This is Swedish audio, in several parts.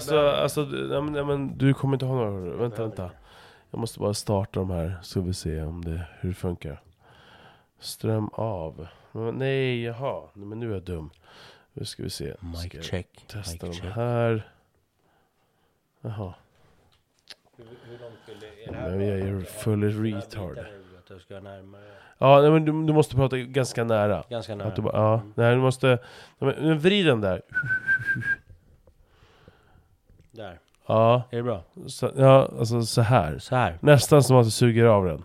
Alltså, alltså nej, men, nej, men du kommer inte ha några, vänta, vänta. Jag måste bara starta de här, så vi se om det, hur det funkar. Ström av. Nej, jaha, nej, men nu är jag dum. Nu ska vi se. Mic check. Testa mic de check. här. Jaha. Hur, hur långt vill du? Men jag är full retard. Ja, nej, men du, du måste prata ganska nära. Ganska nära. Bara, ja, nej, du måste... Nej, men vrid den där. Där. Ja, Är det bra? så, ja, alltså så här. Så här. Nästan som att du suger av den.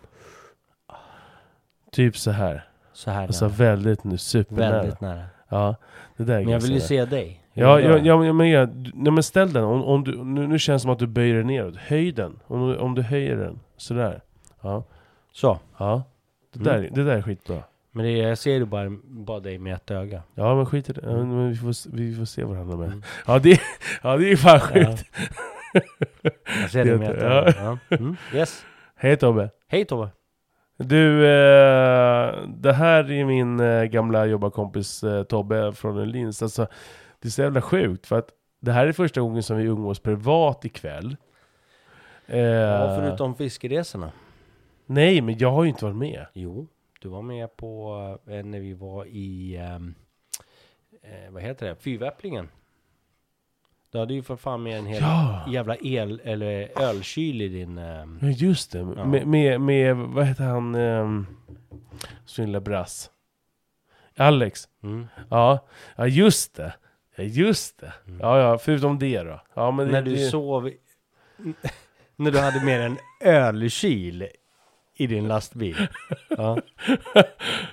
Typ så här. Så här Alltså nära. väldigt nu, supernära. Väldigt nära. Ja, det där är Men jag vill ju se dig. Ja, ja, ja, men, ja, nej, men ställ den. Om, om du, nu, nu känns det som att du böjer den neråt. Höj den. Om, du- om du höjer den. Sådär. Ja. Så. Ja. Det, Mm. där, det där är skitbra. Men det, jag ser ju bara, bara dig med ett öga. Ja men skit i det. Ja, men vi, får, vi får se varandra med. Mm. Ja, det, ja det är fan sjukt. Jag ser Det- med ja. Ja. Mm. Yes. Hej Tobbe. Hej Tobbe. Du, eh, det här är min eh, gamla jobbarkompis eh, Tobbe från Linz. Alltså, det är så jävla sjukt för att det här är första gången som vi umgås privat ikväll. Eh, Ja, förutom fiskeresorna. Nej, men jag har ju inte varit med. Jo, du var med på när vi var i, ehm, eh, vad heter det, Fyrväpplingen. Du hade ju för fan med en hel Ja, jävla el, eller ölkyl i din... ehm, ja just det. Ja. Med, med, med, vad heter han, um, sin lilla brass? Alex. mm. Ja, ja just det. Ja, just det. Mm. Ja, ja, förutom det då. Ja, men det, När du det, sov... när du hade med en ölkyl i din lastbil. Ja,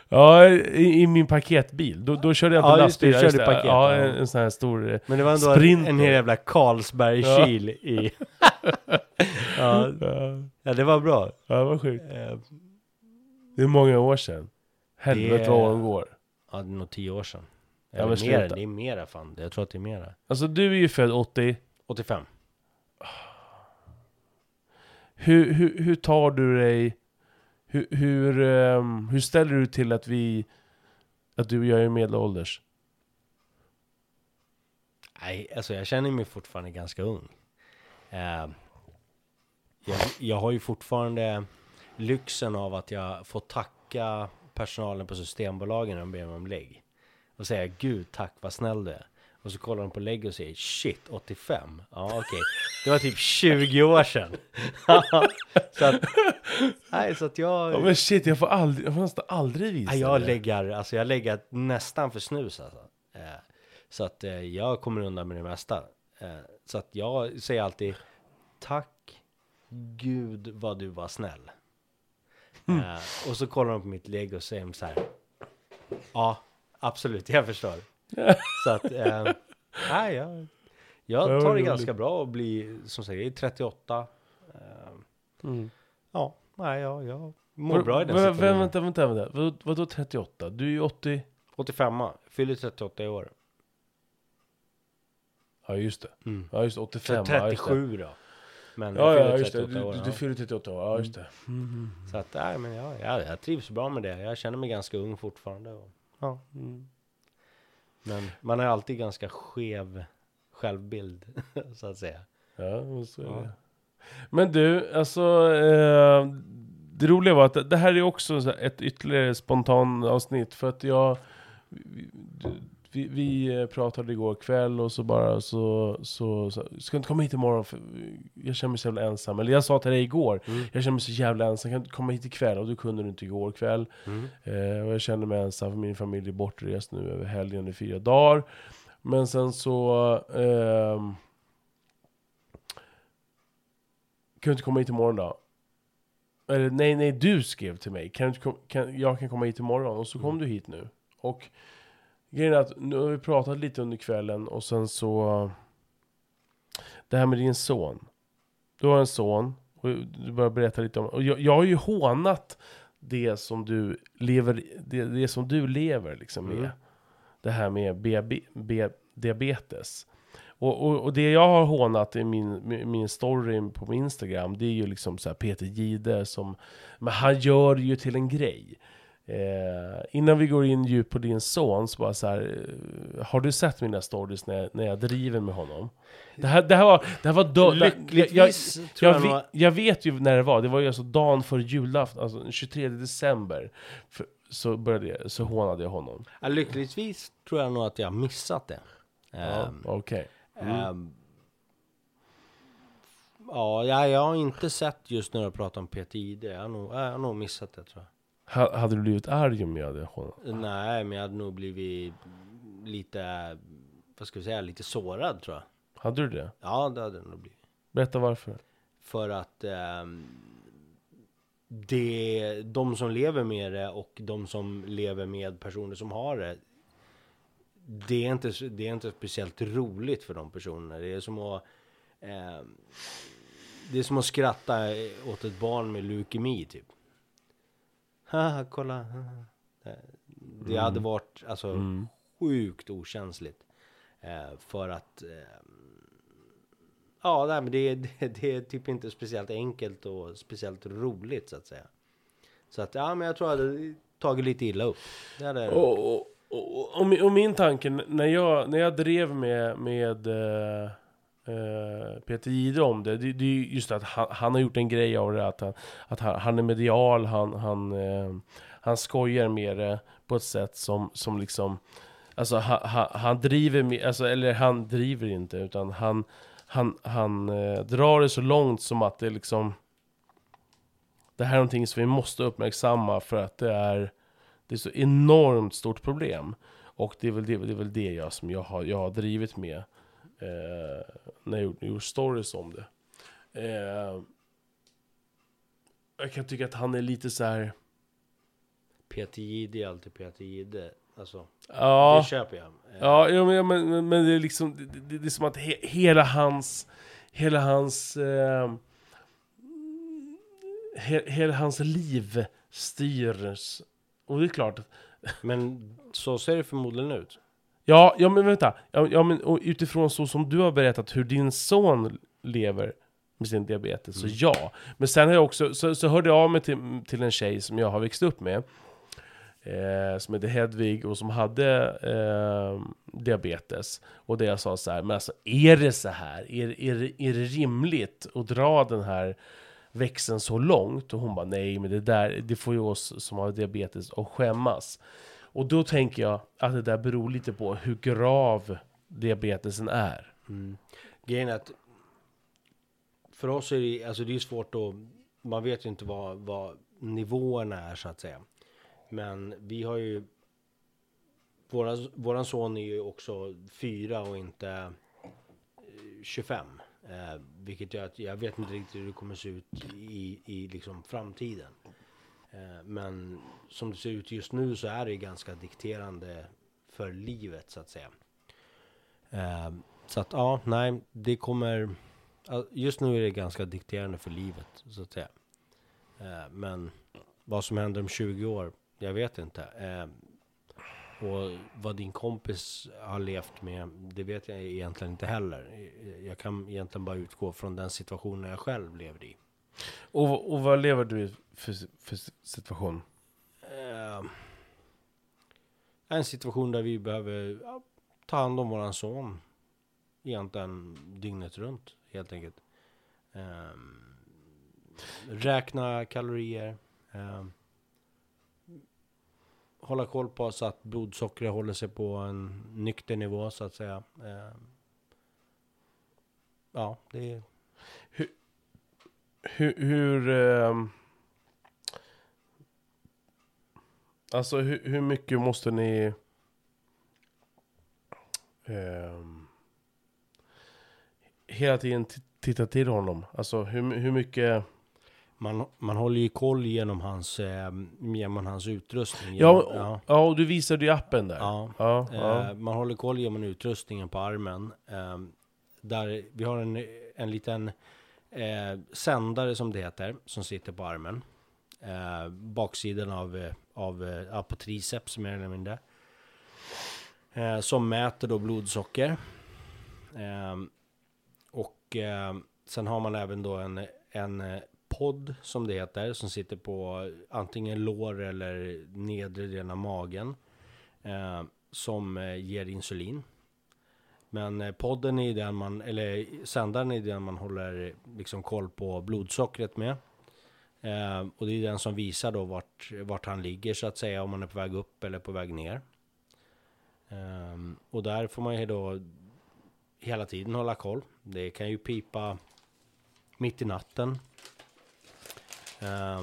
Ja, i, i min paketbil. Då, då körde jag inte Ja, just det, lastbil. ja, körde just det. paket, Ja, ja. en, en sån här stor... eh, men det var ändå Sprinter. en hel jävla Carlsbergkyl i... ja, Ja, ja, det var bra. ja, vad sjukt. Eh, Det är många år sedan. Helvete Det- vad åren går. Ja, det är nog tio år sedan. Ja, men mera, det är mera fan. Jag tror att det är mera. Alltså du är ju född 80. 85. Hur, hur, hur tar du dig... Hur, hur, ehm, hur ställer du till att vi... Att du och jag är medelålders? Nej, alltså jag känner mig fortfarande ganska ung. Eh, jag, jag har ju fortfarande lyxen av att jag får tacka personalen på Systembolagen när de ber mig om lägg. Och säga gud tack vad snäll du är. Och så kollar de på lägg och säger shit 85. Ja okej. Det var typ 20 år sedan. så att, nej så att jag... Ja, men shit, jag får, aldrig, jag får nästan aldrig visa Ja, jag det. lägger, alltså jag lägger nästan för snus alltså. Eh, så att eh, jag kommer undan med det mesta. Eh, så att jag säger alltid tack gud vad du var snäll. Eh, och så kollar de på mitt lägg och säger så här. Ja, absolut, jag förstår. Så att, eh, nej, jag, Ja, jag tar det ganska bra att bli, som sagt, jag är 38. Eh, Mm. ja, nej, jag, jag mår bra i den vä- situationen. Vänta, vänta, vänta. Vad, vadå 38? Du är ju 80... 85 fyller 38 i år. Ja just det. Mm. Ja just det, Så 85. ja, just det. 37 då. Men Ja, jag ja just det. 38 Du, år. du, du fyller 38 år. Ja just det. Så att, nej men ja, ja, jag trivs bra med det. Jag känner mig ganska ung fortfarande. Och, ja. Mm. Men man har alltid ganska skev självbild, så att säga. Ja, men så är Ja. det. Men du, alltså eh, det roliga var att det här är också ett ytterligare spontan avsnitt för att jag vi, vi, eh, pratade igår kväll och så bara så, så, så ska du inte komma hit imorgon för jag känner mig så jävla ensam. Eller jag sa till dig igår, Mm. jag känner mig så jävla ensam, kan du inte komma hit ikväll? Och du kunde du inte igår kväll. Mm. Eh, och jag känner mig ensam för min familj är bortrest nu över helgen i fyra dagar. Men sen så... ehm, kan du inte komma hit imorgon då? Eller nej, nej, du skrev till mig. Kan du inte kom, kan, jag kan komma hit imorgon. Och så kom Mm. du hit nu. Och grejen är att nu har vi pratat lite under kvällen och sen så... Det här med din son. Du har en son. Och du börjar berätta lite om... Och jag, jag har ju hånat det som du lever, det, det som du lever liksom med. Mm. Det här med BB, B, diabetes. Och, och, och det jag har hånat i min, min- story på min Instagram, det är ju liksom så här Peter Gide som, men han gör det ju till en grej. Eh, innan vi går in djupt på din son, så bara så här, eh, har du sett mina stories när, när jag driver med honom? Det här, det här var, det här var då, det- jag, jag, Lyckligtvis tror jag, jag, vet, jag vet ju när det var, det var ju alltså dagen före julafton, alltså den 23 december. För, så, började jag, så hånade jag honom. Ja, lyckligtvis tror jag nog att jag missat det. Ja, Ehm, Okej. Mm. ehm, ja, jag, jag har inte sett just när du pratar om PTID. Jag har nog, jag har nog missat det tror jag. Ha- Hade du blivit arg om jag hade hånat? Nej, men jag hade nog blivit lite, vad ska vi säga, lite sårad tror jag. Hade du det? Ja, det hade det nog blivit. Berätta varför. För att ehm, det, de som lever med det och de som lever med personer som har det. Det är inte, det är inte speciellt roligt för de personerna. Det är som att ehm, Det är som att skratta åt ett barn med leukemi typ. Haha, kolla. haha. Det, hade varit alltså Mm. sjukt okänsligt. Eh, för att eh, Ja, nej, men det, det, det är typ inte speciellt enkelt och speciellt roligt så att säga. Så att ja, men jag tror jag hade tagit lite illa upp. Det hade, Och, och, och, och, min- tanke, när jag, när jag drev med, med eh, Eh, Peter Jihde om det, det, det är just att han, han har gjort en grej av det, att han, att han, han är medial, han, han, eh, han skojar med det på ett sätt som, som liksom Alltså han, han, han driver med, alltså, eller han driver inte, utan han, han, han eh, drar det så långt som att det liksom Det här är någonting som vi måste uppmärksamma för att det är det är så enormt stort problem. Och det är väl det, det, är väl det jag, som jag, har, jag har drivit med eh, när jag gjort, gjort stories om det. Eh, jag kan tycka att han är lite så här. Peter Jihde är alltid Peter Jihde. Alltså, Ja, det köper jag. Eh, ja, ja men, men, men- det är liksom det, det, det är som att he, hela hans Hela hans eh, he, Hela hans liv styrs Och det är klart Men så ser det förmodligen ut. Ja, ja men vänta. Ja, ja, men, utifrån så som du har berättat hur din son lever med sin diabetes, så ja. Men sen har jag också, så, så hörde jag av mig till, till en tjej som jag har växt upp med. Eh, som heter Hedvig och som hade eh, diabetes. Och det jag sa så här, men alltså är det så här? Är, är, är det rimligt att dra den här växeln så långt? Och hon bara nej, men det där, det får ju oss som har diabetes att skämmas. Och då tänker jag att det där beror lite på hur grav diabetesen är. Mm. Grejen är att för oss är det, alltså det är svårt att, man vet ju inte vad, vad nivåerna är så att säga. Men vi har ju, våra, våran son är ju också fyra och inte eh, 25. Eh, vilket gör att jag vet inte riktigt hur det kommer se ut i, i liksom framtiden. Eh, men som det ser ut just nu så är det ganska dikterande för livet så att säga. Eh, så att ja, nej, det kommer... Just nu är det ganska dikterande för livet, så att säga. Eh, men vad som händer om 20 år, jag vet inte. Och vad din kompis har levt med, det vet jag egentligen inte heller. Jag kan egentligen bara utgå från den situationen jag själv levde i. Och, och vad lever du i för, för situation? Uh, en situation där vi behöver ja, ta hand om våran son. Egentligen dygnet runt, helt enkelt. Eh, räkna kalorier. Eh, hålla koll på så att blodsockret håller sig på en nykter nivå, så att säga. Eh, ja, det är... Hur... hur ehm, alltså hur, hur mycket måste ni... ehm, hela tiden titta till honom? Alltså hur, hur mycket... Man, man håller ju koll genom hans, eh, genom hans utrustning. Ja, Genom, ja. ja, och du visade ju appen där. Ja. ja, ja. Eh, man håller koll genom utrustningen på armen. Eh, där vi har en, en liten eh, sändare som det heter, som sitter på armen. Eh, baksidan av, eh, av eh, ja, på triceps mer eller mindre. Eh, som mäter då blodsocker. Eh, och eh, sen har man även då en, en eh, podd som det heter som sitter på antingen lår eller nedre delen av magen eh, som eh, ger insulin. Men eh, podden är den man, eller sändaren är den man håller liksom koll på blodsockret med. Eh, och det är den som visar då vart, vart han ligger så att säga, om man är på väg upp eller på väg ner. Eh, och där får man ju då hela tiden hålla koll. Det kan ju pipa mitt i natten. Eh,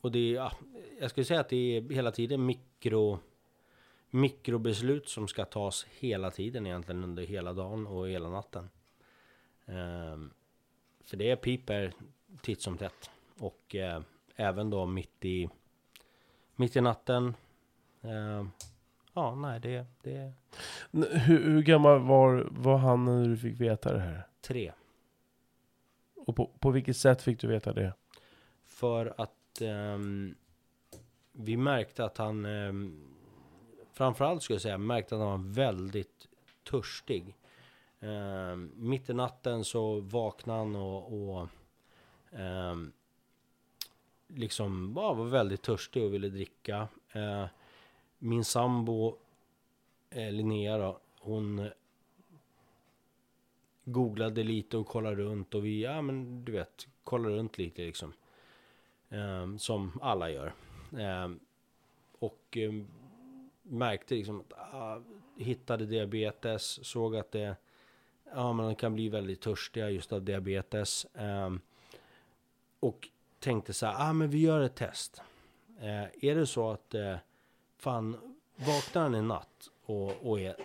och det är, ja, jag skulle säga att det är hela tiden mikro, mikrobeslut som ska tas hela tiden egentligen under hela dagen och hela natten. Um, för det piper titt som tätt. Och uh, även då mitt i, mitt i natten. Uh, ja, nej, det, det... Hur, hur gammal var, var han när du fick veta det här? Tre. Och på, på vilket sätt fick du veta det? För att um, vi märkte att han, um, framförallt skulle jag säga, märkte att han var väldigt törstig. Eh, mitt i natten så vaknade han och, och eh, liksom ja, var väldigt törstig och ville dricka. Eh, min sambo eh, Linnea då, hon googlade lite och kollade runt och vi, ja men du vet, kollade runt lite liksom. Eh, som alla gör. Eh, och eh, märkte liksom att, ah, hittade diabetes, såg att det, ja man kan bli väldigt törstiga just av diabetes. Ehm, och tänkte så här, ah men vi gör ett test. Eh, är det så att, eh, fan, vaknar han en natt och, och är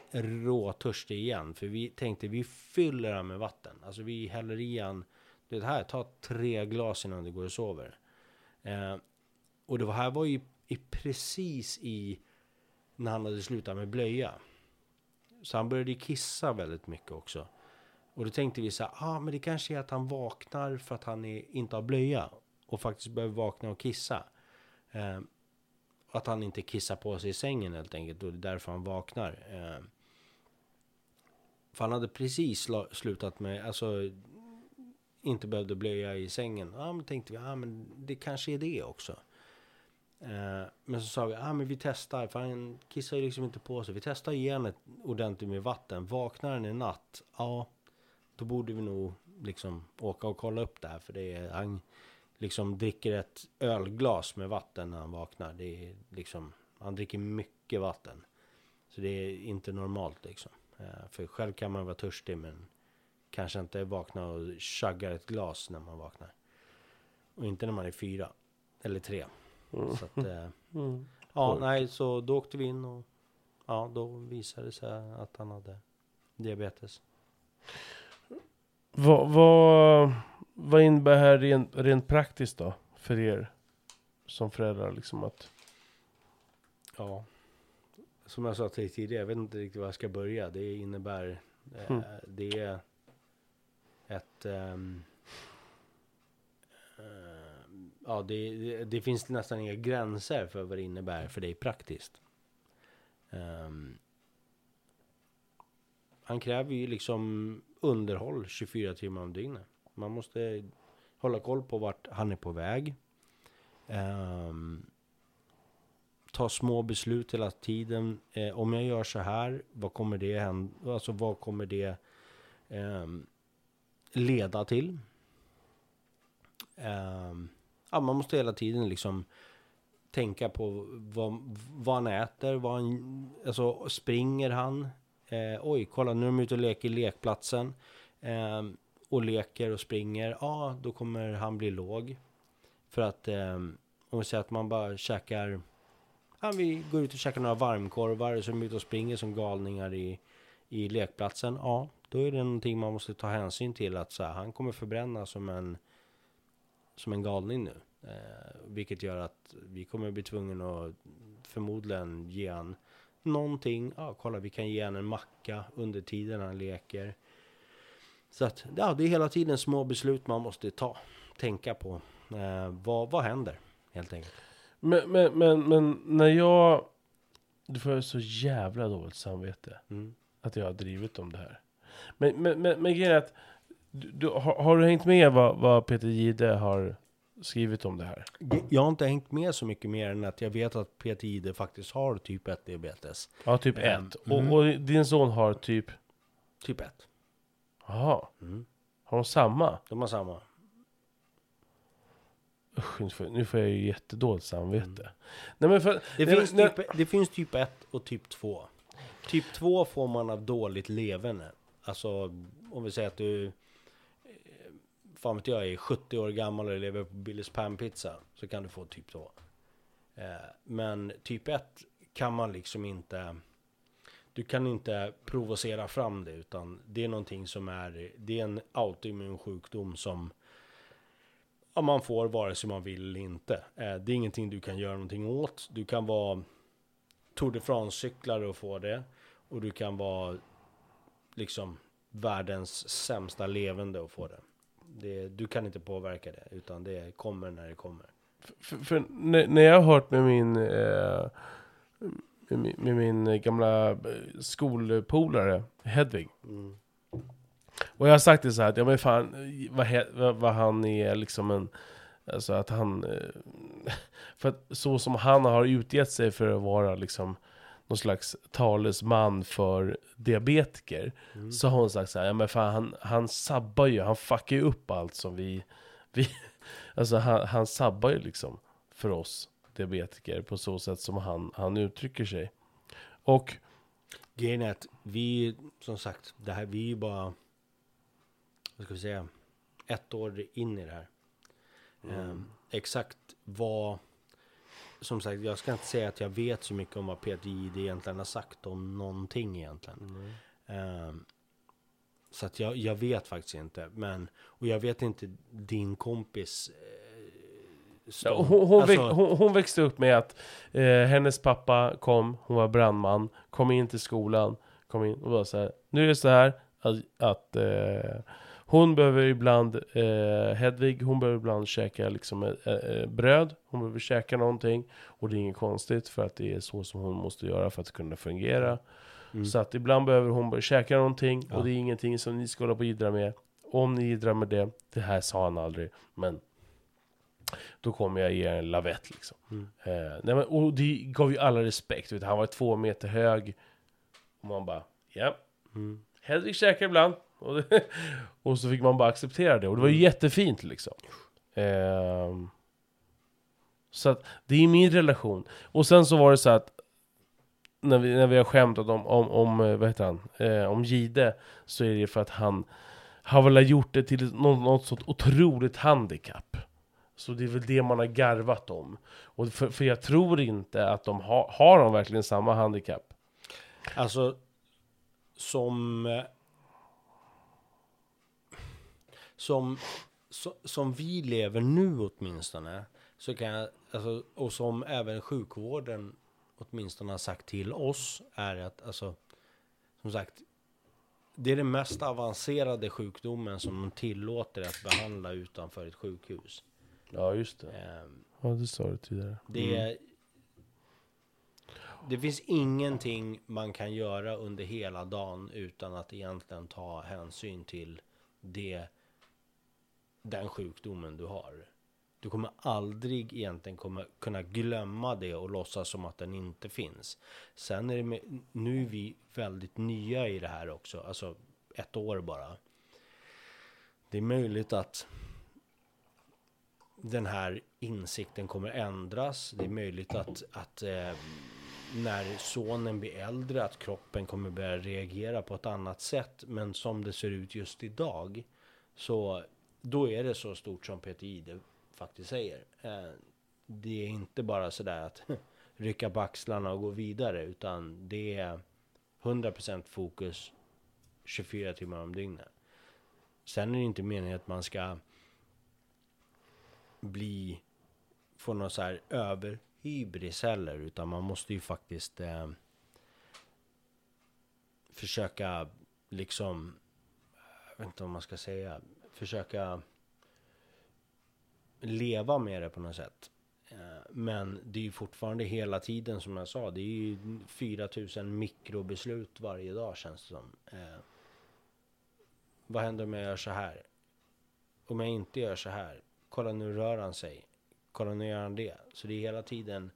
råtörstig igen. För vi tänkte vi fyller han med vatten. Alltså vi häller i han, det här, ta tre glas innan du går och sover. Eh, och det här var ju i, precis i när han hade slutat med blöja. Så han började kissa väldigt mycket också. Och då tänkte vi så här, ah, men det kanske är att han vaknar för att han är, inte har blöja. Och faktiskt behöver vakna och kissa. Eh, att han inte kissar på sig i sängen helt enkelt. Och det är därför han vaknar. Eh, för han hade precis slutat med, alltså inte behövde blöja i sängen. Ja, men tänkte vi, ja men det kanske är det också. Eh, men så sa vi, ja men vi testar, för han kissar ju liksom inte på sig. Vi testar igen ett ordentligt med vatten. Vaknar han i natt, ja, då borde vi nog liksom åka och kolla upp det här. För det är, han liksom dricker ett ölglas med vatten när han vaknar. Det är liksom, han dricker mycket vatten. Så det är inte normalt liksom. Eh, för själv kan man vara törstig men kanske inte vakna och chaggar ett glas när man vaknar. Och inte när man är fyra eller tre. Mm. Så att, eh, mm. ja, nej, så då åkte vi in och ja, då visade det sig att han hade diabetes. Vad, vad, vad innebär det här rent, rent praktiskt då? För er som föräldrar liksom att... Ja. Som jag sa till dig tidigare, jag vet inte riktigt var jag ska börja. Det innebär... Eh, mm. Det är ett... Um, ja, det, det, det, finns nästan inga gränser för vad det innebär för dig praktiskt. Um, han kräver ju liksom underhåll 24 timmar om dygnet. Man måste hålla koll på vart han är på väg. Um, ta små beslut hela tiden. Eh, om jag gör så här, vad kommer det hända? Alltså vad kommer det um, leda till? Um, ja, man måste hela tiden liksom tänka på vad, vad han äter, vad han, alltså springer han? Eh, oj, kolla nu är de ute och leker i lekplatsen. Eh, och leker och springer. Ja, då kommer han bli låg. För att eh, om vi säger att man bara käkar. Ja, vi går ut och käkar några varmkorvar. Så är de ute och springer som galningar i, i lekplatsen. Ja, då är det någonting man måste ta hänsyn till. Att så här, han kommer förbränna som en, som en galning nu. Eh, vilket gör att vi kommer bli tvungna att förmodligen ge han någonting. Ja, kolla vi kan ge honom en macka under tiden han leker. Så att ja, det är hela tiden små beslut man måste ta. Tänka på. Eh, vad, vad händer helt enkelt. Men, men, men, men när jag... Du får så jävla dåligt samvete. Mm. Att jag har drivit om det här. Men, men, men, men grejen är att du, du, har, har du hängt med vad, vad Peter Gide har skrivit om det här? Jag har inte hängt med så mycket mer än att jag vet att Peter Ide faktiskt har typ 1 diabetes. Ja, typ Ehm, ett. mm. Och, och din son har typ... Typ 1. Jaha, Mm. har de samma? De har samma. Usch, nu får, nu får jag ju jättedåligt samvete. Mm. Nej men för... Det, nej, finns men- typ, det finns typ 1 och typ 2. Typ 2 får man av dåligt leverne. Alltså om vi säger att du... Fan vet jag är 70 år gammal och lever på Billys panpizza. Så kan du få typ 2. Eh, men typ 1 kan man liksom inte... Du kan inte provocera fram det utan det är någonting som är... Det är en autoimmun sjukdom som... Ja, man får vare sig man vill eller inte. Eh, det är ingenting du kan göra någonting åt. Du kan vara Tour de France-cyklare och få det. Och du kan vara liksom världens sämsta levande och få det det. Du kan inte påverka det, utan det kommer när det kommer. För, för när, när jag har hört med min, eh, med, min- med min gamla eh, skolpolare Hedvig. Mm. Och jag har sagt det så här att, ja men fan, vad, he- vad, vad han är liksom en, alltså att han, eh, för att så som han har utgett sig för att vara liksom någon slags talesman för diabetiker. Mm. Så har hon sagt så här, ja men fan han, han sabbar ju, han fuckar ju upp allt som vi, vi alltså han, han sabbar ju liksom för oss diabetiker på så sätt som han, han uttrycker sig. Och Grejen är att vi, som sagt, det här, vi är ju bara, vad ska vi säga, ett år in i det här. Ehm, exakt vad, som sagt, jag ska inte säga att jag vet så mycket om vad Peter Jihde egentligen har sagt om någonting egentligen. Ehm, så att jag, jag vet faktiskt inte. Men, och jag vet inte din kompis eh, Ja, hon, hon, alltså, väx, hon, hon växte upp med att eh, hennes pappa kom, hon var brandman, kom in till skolan, kom in och var så här. Nu är det så här att, att eh, hon behöver ibland, eh, Hedvig, hon behöver ibland käka liksom eh, eh, bröd, hon behöver käka någonting. Och det är inget konstigt för att det är så som hon måste göra för att kunna fungera. Mm. Så att ibland behöver hon käka någonting Ja. och det är ingenting som ni ska hålla på och jiddra med. Om ni jiddrar med det, det här sa han aldrig, men då kommer jag ge er en lavett liksom. Mm. Eh, nej, men, och det gav ju alla respekt, vet, han var två meter hög. Och man bara, ja, Mm. Hedvig käkar ibland. Och, det, och så fick man bara acceptera det, och det var ju Mm. jättefint liksom. Ehm, så att det är min relation. Och sen så var det så att när vi, när vi har skämtat om, om, om eh, vad heter han, eh, om Gide, så är det för att han har väl gjort det till något, något sånt otroligt handikapp. Så det är väl det man har garvat om. Och för, för jag tror inte att de har, har de verkligen samma handikapp? Alltså, som... Som, som vi lever nu åtminstone, så kan jag, alltså, och som även sjukvården åtminstone har sagt till oss, är att alltså, som sagt, det är den mest avancerade sjukdomen som de tillåter att behandla utanför ett sjukhus. Ja, just det. Ehm, Ja, det sa du tidigare. Det, är, det finns ingenting man kan göra under hela dagen utan att egentligen ta hänsyn till det, den sjukdomen du har. Du kommer aldrig egentligen komma, kunna glömma det och låtsas som att den inte finns. Sen är det med, nu är vi väldigt nya i det här också, alltså ett år bara. Det är möjligt att den här insikten kommer ändras. Det är möjligt att, att eh, när sonen blir äldre att kroppen kommer börja reagera på ett annat sätt. Men som det ser ut just idag så då är det så stort som Peter Ide faktiskt säger. Eh, det är inte bara sådär att rycka på axlarna och gå vidare utan det är 100% fokus 24 timmar om dygnet. Sen är det inte meningen att man ska bli få någon så här över hybris heller utan man måste ju faktiskt eh, försöka liksom jag vet inte vad man ska säga försöka leva med det på något sätt eh, men det är ju fortfarande hela tiden som jag sa det är ju 4000 mikrobeslut varje dag känns det som Eh, vad händer om jag gör så här? Om jag inte gör så här? Kolla nu rör han sig. Kolla nu gör han det. Så det är hela tiden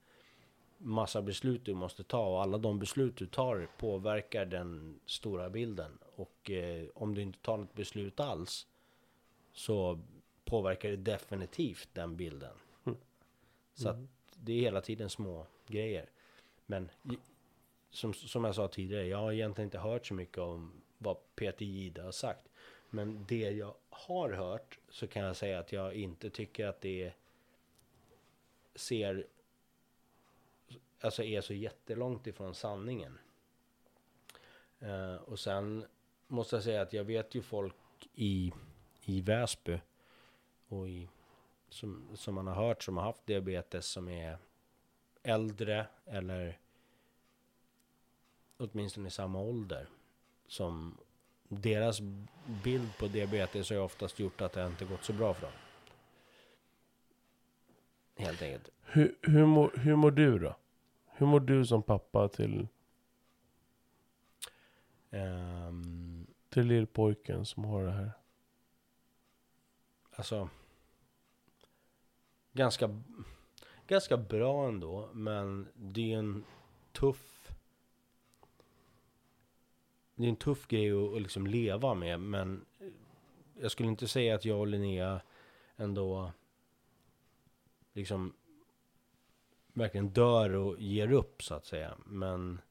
massa beslut du måste ta och alla de beslut du tar påverkar den stora bilden. Och eh, om du inte tar något beslut alls så påverkar det definitivt den bilden. Mm. Så att det är hela tiden små grejer. Men som, som jag sa tidigare, jag har egentligen inte hört så mycket om vad Peter Gide har sagt. Men det jag har hört så kan jag säga att jag inte tycker att det ser alltså är så jättelångt ifrån sanningen. Eh, och sen måste jag säga att jag vet ju folk i, i Väsby och i, som, som man har hört som har haft diabetes som är äldre eller åtminstone i samma ålder. Som deras bild på diabetes har ju oftast gjort att det inte gått så bra för dem. Helt enkelt. Hur, hur, mår, hur mår du då? Hur mår du som pappa till, Ehm, till lillpojken som har det här? alltså ganska, ganska bra ändå, men det är en tuff det är en tuff grej att, att liksom leva med, men jag skulle inte säga att jag och Linnea ändå liksom verkligen dör och ger upp så att säga. Men,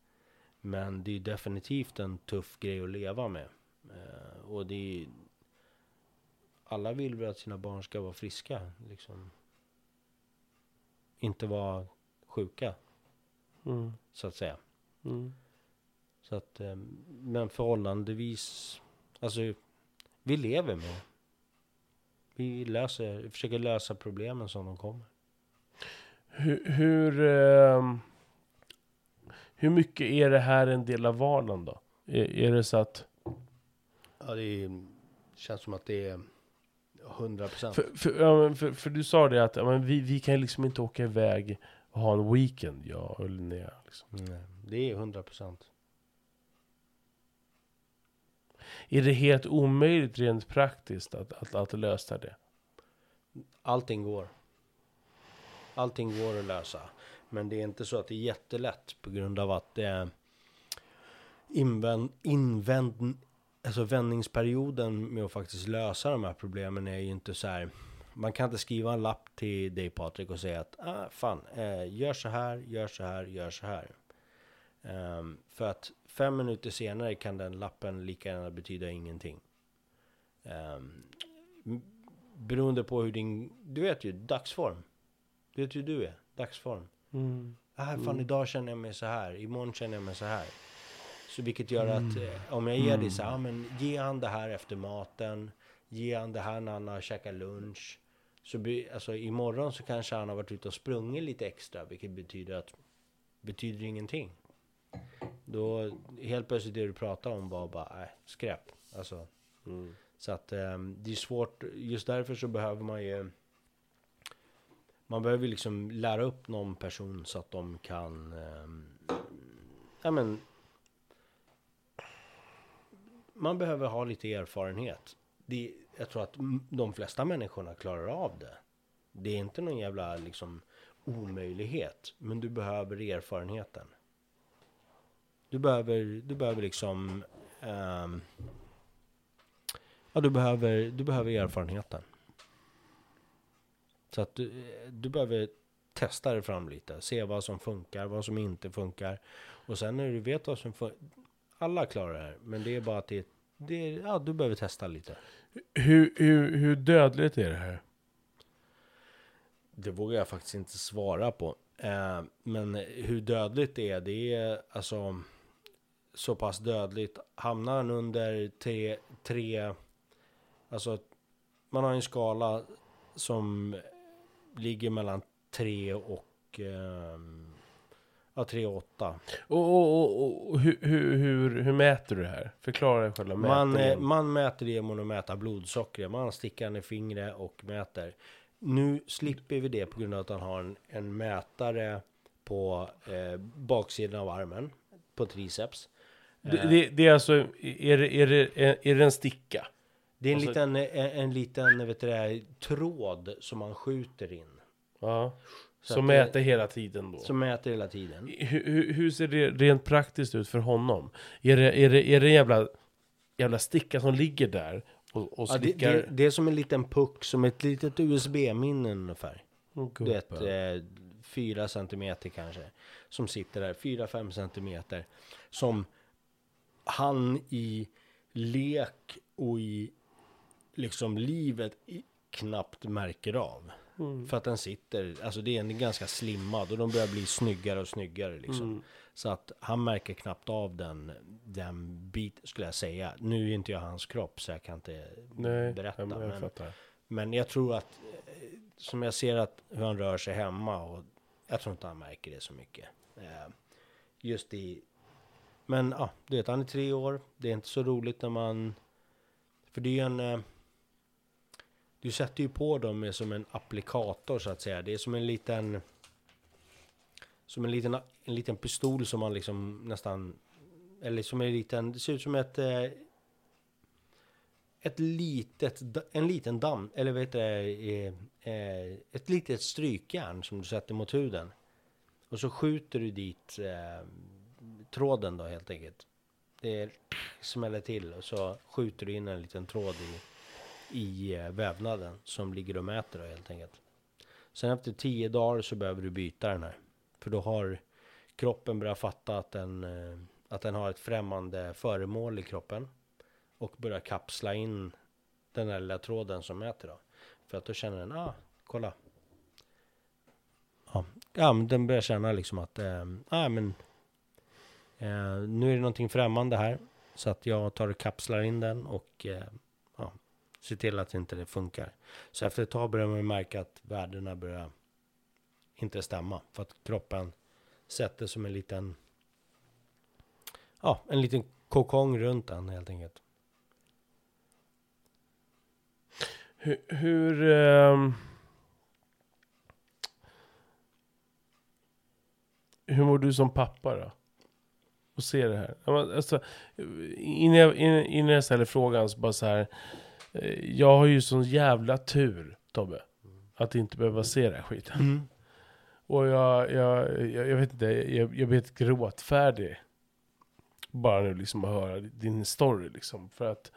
men det är definitivt en tuff grej att leva med. Eh, och det är, alla vill väl att sina barn ska vara friska. Liksom. Inte vara sjuka, Mm. så att säga. Mm. Så att, eh, men förhållandevis, alltså vi lever med. Vi löser, försöker lösa problemen som de kommer. Hur, hur, ehm, hur mycket är det här en del av vardagen då? Är, är det så att... Ja, det är, känns som att det är 100 procent. För, för, ja, för, för du sa det att ja, men vi, vi kan liksom inte åka iväg och ha en weekend, jag och Linnea. Liksom. Det är 100 procent. Är det helt omöjligt rent praktiskt att, att, att lösa det? Allting går. Allting går att lösa. Men det är inte så att det är jättelätt på grund av att det är invänd, invänd, alltså vändningsperioden med att faktiskt lösa de här problemen är ju inte så här. Man kan inte skriva en lapp till dig Patrik och säga att ah, fan, eh, gör så här, gör så här, gör så här. Um, för att fem minuter senare kan den lappen lika gärna betyda ingenting. Um, beroende på hur din, du vet ju, dagsform. Du vet hur du är, dagsform. Mm. Ah, fan, Mm. idag känner jag mig så här, imorgon känner jag mig så här. Så vilket gör att eh, om jag ger dig så här, ah, men ge han det här efter maten, ge han det här när han har käkat lunch. Så blir, alltså imorgon så kanske han har varit ute och sprungit lite extra, vilket betyder att, betyder ingenting. Då helt plötsligt det du pratar om var bara, äh, skräp. Alltså, Mm. så att eh, det är svårt, just därför så behöver man ju man behöver liksom lära upp någon person så att de kan eh, Ja men Man behöver ha lite erfarenhet. Det, Jag tror att de flesta människorna klarar av det. Det är inte någon jävla liksom omöjlighet Men du behöver erfarenheten. Du behöver, du behöver liksom eh, Ja, du behöver, du behöver erfarenheten. Så att du, du behöver testa dig fram lite. Se vad som funkar, vad som inte funkar. Och sen när du vet vad som funkar. Alla klarar det här. Men det är bara att det, det är, ja, du behöver testa lite. Hur, hur, hur dödligt är det här? Det vågar jag faktiskt inte svara på. Eh, men hur dödligt det är, det är alltså så pass dödligt. Hamnar han under tre, tre alltså man har en skala som ligger mellan tre och ehm, ja, tre och åtta. Och, och, och, och hur, hur, hur, mäter du det här? Förklara själva Man, eh, mätningen. man mäter det genom att mäta blodsockret. Man sticker han i fingret och mäter. Nu slipper vi det på grund av att han har en, en mätare på eh, baksidan av armen. På triceps. det, det, det är alltså, är är, det, är det en sticka? Det är en Alltså- liten, en, en liten vet du, det, tråd som man skjuter in. Ja. Så Som det- mäter hela tiden då. Som mäter hela tiden. Hur, hur, ser det rent praktiskt ut för honom? Är det, är det, är det en jävla, jävla sticka som ligger där och, och Ja, det, det, det är som en liten puck, som ett litet USB-minne ungefär. Åh, Du vet, eh, fyra centimeter kanske. Som sitter där, fyra, fem centimeter. Som han i lek och i liksom livet i, knappt märker av. Mm. För att den sitter, alltså det är en ganska slimmad och de börjar bli snyggare och snyggare liksom. Mm. Så att han märker knappt av den, den bit skulle jag säga. Nu är inte jag hans kropp så jag kan inte Nej, berätta. men jag men, fattar. men jag tror att, eh, som jag ser att hur han rör sig hemma och jag tror inte han märker det så mycket. Eh, Just i, men ja, du vet han är tre år. Det är inte så roligt när man, för det är ju en, eh, du sätter ju på dem med som en applikator så att säga. Det är som en liten, som en liten, en liten pistol som man liksom nästan, eller som en liten, det ser ut som ett eh, ett litet, en liten damm, eller vet du, eh, eh, ett litet strykjärn som du sätter mot huden. Och så skjuter du dit eh, tråden då helt enkelt. Det smäller till och så skjuter du in en liten tråd i, i eh, vävnaden som ligger och mäter då helt enkelt. Sen efter tio dagar så behöver du byta den här. För då har kroppen börjat fatta att den, eh, att den har ett främmande föremål i kroppen och börjar kapsla in den här lilla tråden som mäter då. För att då känner den, ah, kolla. Ja, ja men den börjar känna liksom att, eh, ah, men eh, nu är det någonting främmande här. Så att jag tar och kapslar in den och eh, Se ser till att inte det funkar. Så efter ett tag börjar man märka att värdena börjar inte stämma. För att kroppen sätter som en liten, ja, en liten kokong runt den helt enkelt. Hur... hur um, hur mår du som pappa då? Och se det här. Alltså, innan, jag, innan jag ställer frågan så bara så här eh, Jag har ju sån jävla tur, Tobbe. Att inte behöva se det här skiten. Och jag, jag, jag, jag vet inte, jag, jag blir helt gråtfärdig. Bara nu liksom att höra din story liksom. För att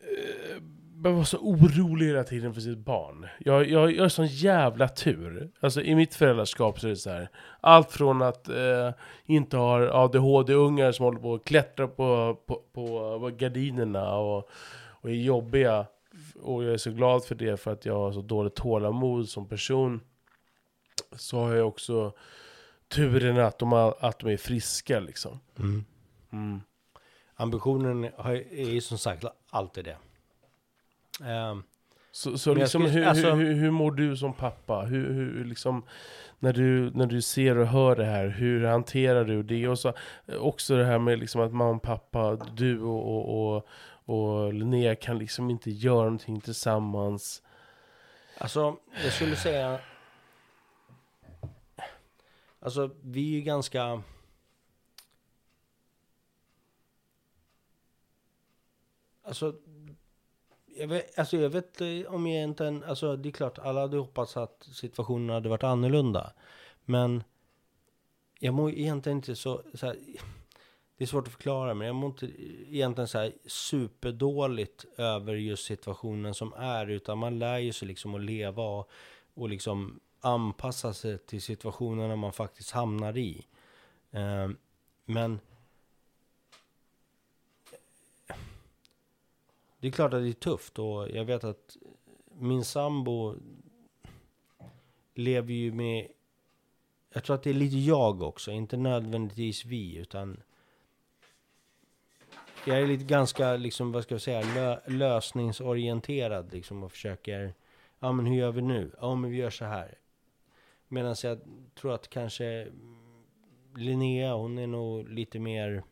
eh, man var så orolig hela tiden för sitt barn. Jag, jag, jag har sån jävla tur. Alltså i mitt föräldraskap så är det så här. Allt från att eh, inte ha ADHD-ungar som håller på att klättra på, på, på, på gardinerna och, och är jobbiga. Och jag är så glad för det för att jag har så dåligt tålamod som person. Så har jag också turen att de, har, att de är friska liksom. Mm. Mm. Ambitionen är ju som sagt alltid det. Ehm, Så, så liksom, skulle- hur, alltså- hur, hur, hur mår du som pappa? Hur, hur, liksom, när, du, när du ser och hör det här, hur hanterar du det? Och så, också det här med liksom att mamma och pappa, du och, och, och, och Linnea kan liksom inte göra någonting tillsammans. alltså, jag skulle säga... Alltså, vi är ju ganska... Alltså, jag vet, alltså jag vet eh, om jag egentligen, alltså det är klart, alla hade hoppats att situationen hade varit annorlunda. Men jag mår egentligen inte så, så här, det är svårt att förklara, men jag mår inte egentligen så här superdåligt över just situationen som är, utan man lär ju sig liksom att leva och, och liksom anpassa sig till situationerna man faktiskt hamnar i. Eh, men det är klart att det är tufft och jag vet att min sambo lever ju med jag tror att det är lite jag också, inte nödvändigtvis vi, utan jag är lite ganska, liksom, vad ska jag säga, lö, lösningsorienterad liksom och försöker, ja men hur gör vi nu? Ja men vi gör så här. Medan jag tror att kanske Linnea, hon är nog lite mer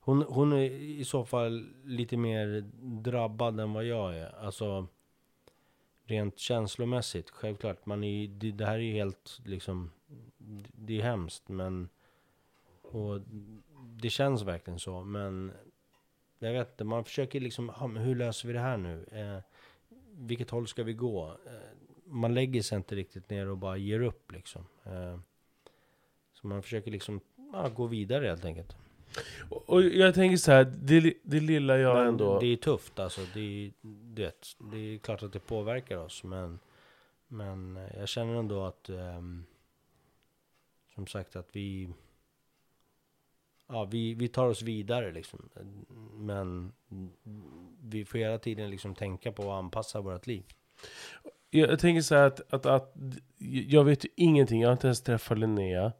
hon, hon är i så fall lite mer drabbad än vad jag är. Alltså rent känslomässigt. Självklart, man är, det, det här är ju helt liksom, det är hemskt men och det känns verkligen så. Men jag vet inte, man försöker liksom, men hur löser vi det här nu? Eh, vilket håll ska vi gå? Eh, man lägger sig inte riktigt ner och bara ger upp liksom. Eh, så man försöker liksom ja, gå vidare helt enkelt. Och- jag tänker så här, det, det lilla jag Men ändå... Det är tufft alltså. Det är, det, det är klart att det påverkar oss. Men, men jag känner ändå att ehm, som sagt att vi Ja, vi, vi tar oss vidare liksom. Men vi får hela tiden liksom tänka på att anpassa vårt liv. Jag, jag tänker så här att, att, att jag vet ju ingenting, jag har inte ens träffat Linnea.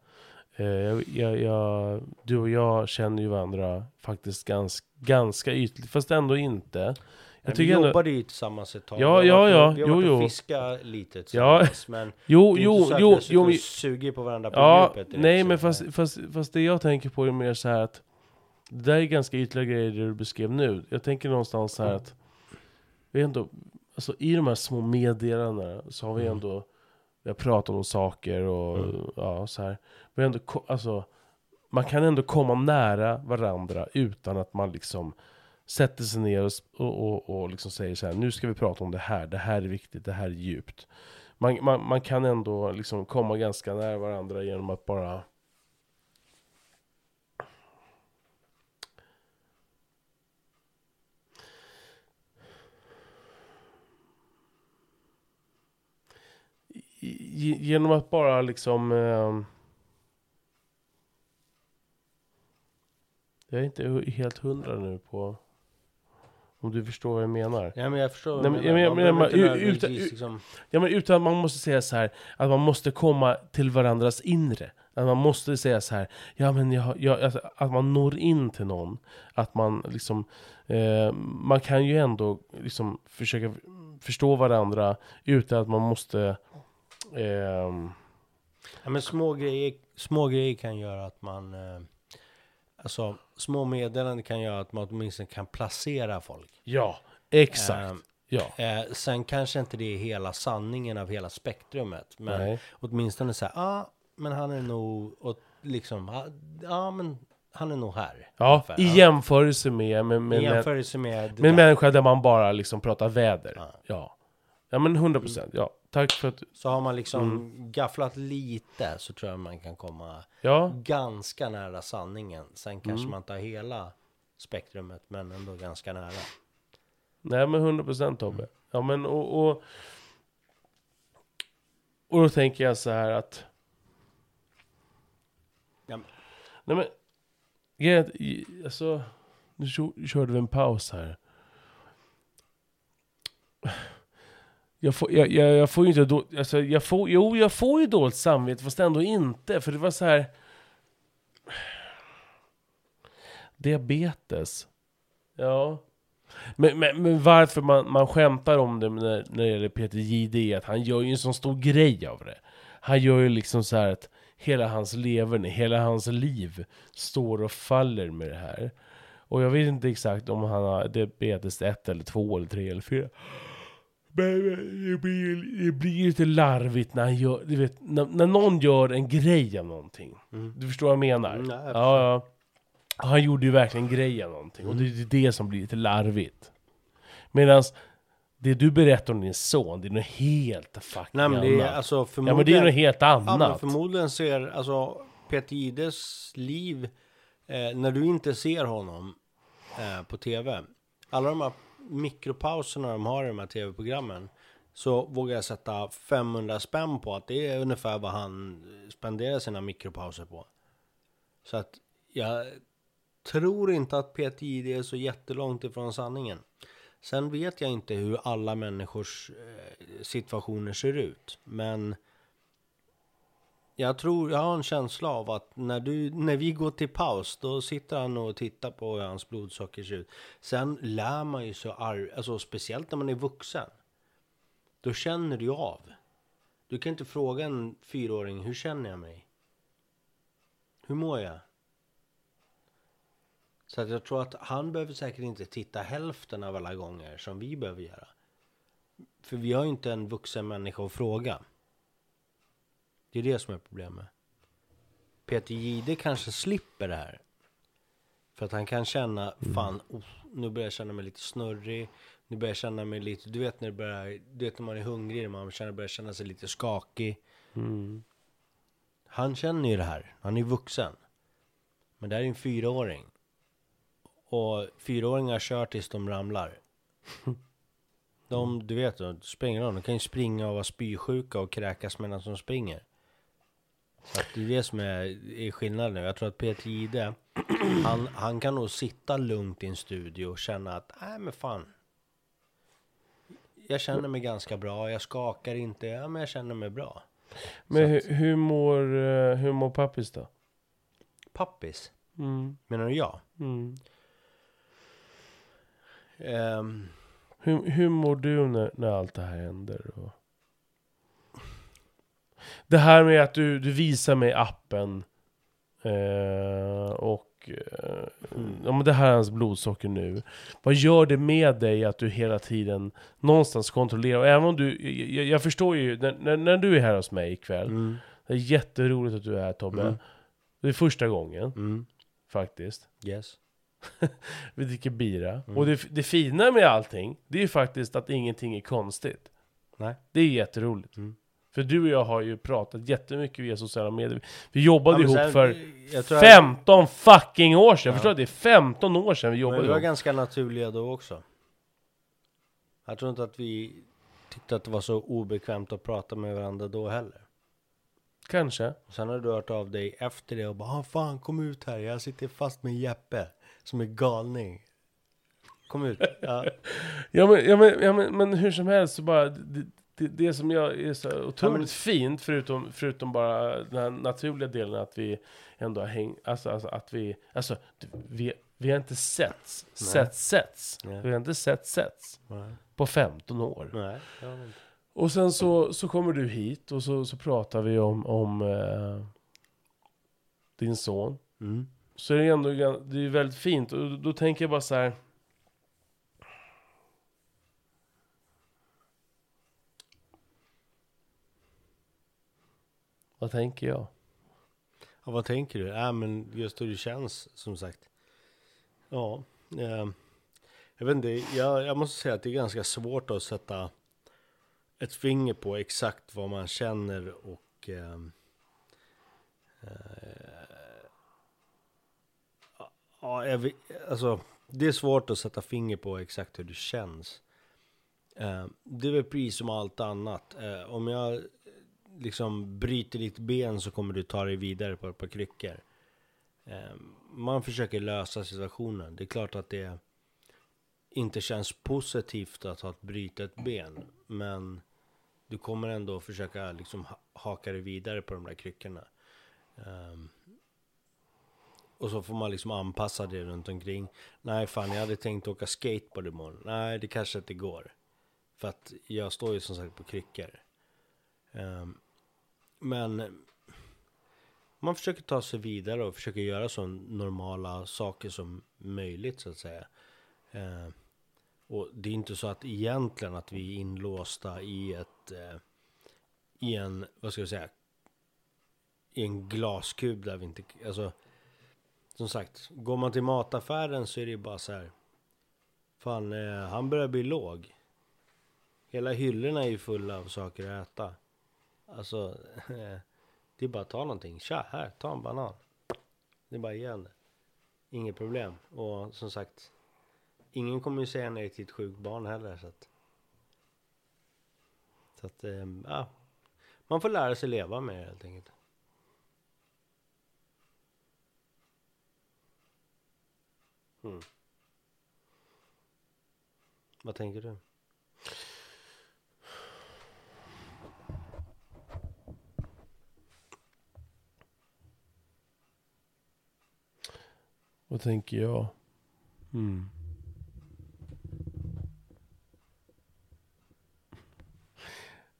Eh, jag, jag, jag, du och jag känner ju varandra faktiskt ganska, ganska ytligt, fast ändå inte. Jag tycker vi ändå, jobbade ju tillsammans ett tag. Ja, Vi ja, ja. Vi har varit Jo, och fiskat lite Ja. tillsammans. Men jo, det är jo, inte så att jo, vi jo, men- sugit på varandra på ja, djupet nej men fast, fast, fast det jag tänker på är mer så här att det där är ganska ytliga grejer det du beskrev nu. Jag tänker någonstans så här att vi ändå, alltså i de här små meddelandena så har vi Mm. ändå, vi har pratat om saker och Mm. ja så här. Vi har ändå, alltså, man kan ändå komma nära varandra utan att man liksom sätter sig ner och, och, och, och liksom säger så här, nu ska vi prata om det här, det här är viktigt, det här är djupt. Man, man, man kan ändå liksom komma ganska nära varandra genom att bara genom att bara liksom... Ehm, jag är inte helt hundra nu på om du förstår vad jag menar. Ja men jag förstår Nej, men- jag menar. Man jag behöver menar, inte ut- nödvändigtvis ut- liksom- Ja, men utan att man måste säga så här att man måste komma till varandras inre. Att man måste säga så här, ja men jag, jag, alltså, att man når in till någon. Att man liksom, eh, man kan ju ändå liksom försöka förstå varandra utan att man måste ehm, Ja, men små grejer, små grejer kan göra att man... Eh, alltså, små meddelanden kan göra att man åtminstone kan placera folk. Ja, exakt. Eh, ja. Eh, sen kanske inte det är hela sanningen av hela spektrumet. Men Nej. åtminstone så här, ja, ah, men han är nog, och liksom, ja, ah, men han är nog här. Ja, ungefär. i jämförelse med, med, I med, med, jämförelse med, med där, människa där man bara liksom pratar väder. Ja. Ja. Ja men 100 procent, ja. Tack för att så har man liksom Mm. gafflat lite så tror jag man kan komma Ja, ganska nära sanningen. Sen kanske Mm. man tar hela spektrumet, men ändå ganska nära. nej men 100 procent Tobbe. Ja men och, och... Och då tänker jag så här att... Ja, men- Nej men... grejen Alltså... Nu kö- körde vi en paus här. Jag får, jag, jag, jag får ju inte då, alltså jag får, jo jag får ju dåligt samvete fast ändå inte. För det var så här. Diabetes. Ja. Men, men, men varför man, man skämtar om det när, när det gäller Peter Jihde är att han gör ju en sån stor grej av det. Han gör ju liksom så här att hela hans leverne, hela hans liv står och faller med det här. Och jag vet inte exakt om han har diabetes 1 eller 2 eller 3 eller 4. Det blir, det blir lite larvigt när han gör, du vet, när, när någon gör en grej av någonting. Mm. Du förstår vad jag menar? Mm, ja, ja. Han gjorde ju verkligen grej av någonting. Och det är det som blir lite larvigt. Medan det du berättar om din son, det är något helt fucking Nej men det är annat. alltså ja men det är något helt Ja, men annat. förmodligen ser, alltså Peter Jihdes liv, eh, när du inte ser honom eh, på tv, alla de här mikropauserna de har i de här tv-programmen, så vågar jag sätta 500 spänn på att det är ungefär vad han spenderar sina mikropauser på. Så att jag tror inte att PTJD är så jättelångt ifrån sanningen. Sen vet jag inte hur alla människors eh, situationer ser ut, men jag tror, jag har en känsla av att när, du, när vi går till paus, då sitter han och tittar på hur hans blodsocker ser ut. Sen lär man ju sig, alltså speciellt när man är vuxen. Då känner du ju av. Du kan inte fråga en fyraåring, hur känner jag mig? Hur mår jag? Så att jag tror att han behöver säkert inte titta hälften av alla gånger som vi behöver göra. För vi har ju inte en vuxen människa att fråga. Det är det som är problemet. Peter Jihde kanske slipper det här. För att han kan känna, fan, oh, Nu börjar jag känna mig lite snurrig. Nu börjar jag känna mig lite, du vet när börjar, du vet när man är hungrig, man känner, börjar känna sig lite skakig. Mm. Han känner ju det här, han är vuxen. Men det här är en fyraåring. Och fyraåringar kör tills de ramlar. De, du vet, de springer de kan ju springa och vara spysjuka och kräkas medan de springer. Så att det är det som är, är skillnaden nu. Jag tror att Peter Jihde, han, han kan nog sitta lugnt i en studio och känna att, nej men fan. Jag känner mig ganska bra, jag skakar inte, ja men jag känner mig bra. Men hur, att- hur, mår, eh, hur mår pappis då? Pappis, Mm. menar du jag? Mm. Ehm, Hur, hur mår du när, när allt det här händer? Och... Det här med att du, du visar mig appen eh, och eh, ja, men det här är hans blodsocker nu. Vad gör det med dig att du hela tiden någonstans kontrollerar? Och även om du, jag, jag förstår ju, när, när, när du är här hos mig ikväll, mm, det är jätteroligt att du är här Tobbe. Mm. Det är första gången mm, faktiskt. yes. Vi dricker bira. Mm. Och det, det fina med allting, det är ju faktiskt att ingenting är konstigt. Nej. Det är jätteroligt. Mm. För du och jag har ju pratat jättemycket via sociala medier. Vi jobbade Ja, men ihop sen- för jag tror att- 15 fucking år sedan! Ja. Förstår du? Det är 15 år sedan vi Men jobbade vi var ihop. ganska naturliga då också. Jag tror inte att vi tyckte att det var så obekvämt att prata med varandra då heller. Kanske. Sen har du hört av dig efter det och bara ah, fan kom ut här, jag sitter fast med Jeppe som är galning. Kom ut. Ja. Ja men, ja, men, ja, men, men hur som helst så bara... Det, det, det som jag är så otroligt Ja, fint, förutom, förutom bara den här naturliga delen att vi ändå har hängt... Alltså, alltså att vi... Alltså, vi, vi har inte setts, sett setts. Nej. Vi har inte sett setts Nej, på 15 år. nej. Och sen så, så kommer du hit och så, så pratar vi om, om eh, din son. Mm. Så är det ändå det är väldigt fint. Och då, då tänker jag bara så här. Vad tänker jag? Ja, vad tänker du? Ja, men just hur det känns, som sagt. Ja, eh, jag vet inte, jag, jag måste säga att det är ganska svårt att sätta ett finger på exakt vad man känner och eh, eh, ja, jag vet, alltså, det är svårt att sätta finger på exakt hur det känns. Eh, det är väl precis som allt annat. Eh, om jag liksom bryter ditt ben så kommer du ta dig vidare på ett par kryckor. Eh, man försöker lösa situationen. Det är klart att det inte känns positivt att ha ett brutet ben. Men du kommer ändå försöka liksom haka dig vidare på de där kryckorna. Ehm, och så får man liksom anpassa det runt omkring. Nej fan, jag hade tänkt åka skateboard imorgon. Nej, det kanske inte går. För att jag står ju som sagt på kryckor. Ehm, men man försöker ta sig vidare och försöker göra så normala saker som möjligt så att säga. Ehm, och det är inte så att egentligen att vi är inlåsta i ett eh, i en, vad ska jag säga, i en glaskub där vi inte, alltså som sagt, går man till mataffären så är det ju bara så här. Fan, eh, han börjar bli låg. Hela hyllorna är ju fulla av saker att äta. Alltså, det är bara att ta någonting. Tja, här, ta en banan. Det är bara igen. Inget problem. Och som sagt, ingen kommer ju säga nej till ett sjukt barn heller. Så att, så att ehm, ja. Man får lära sig leva med det helt enkelt. Mm. Vad tänker du? Vad tänker jag? Mm.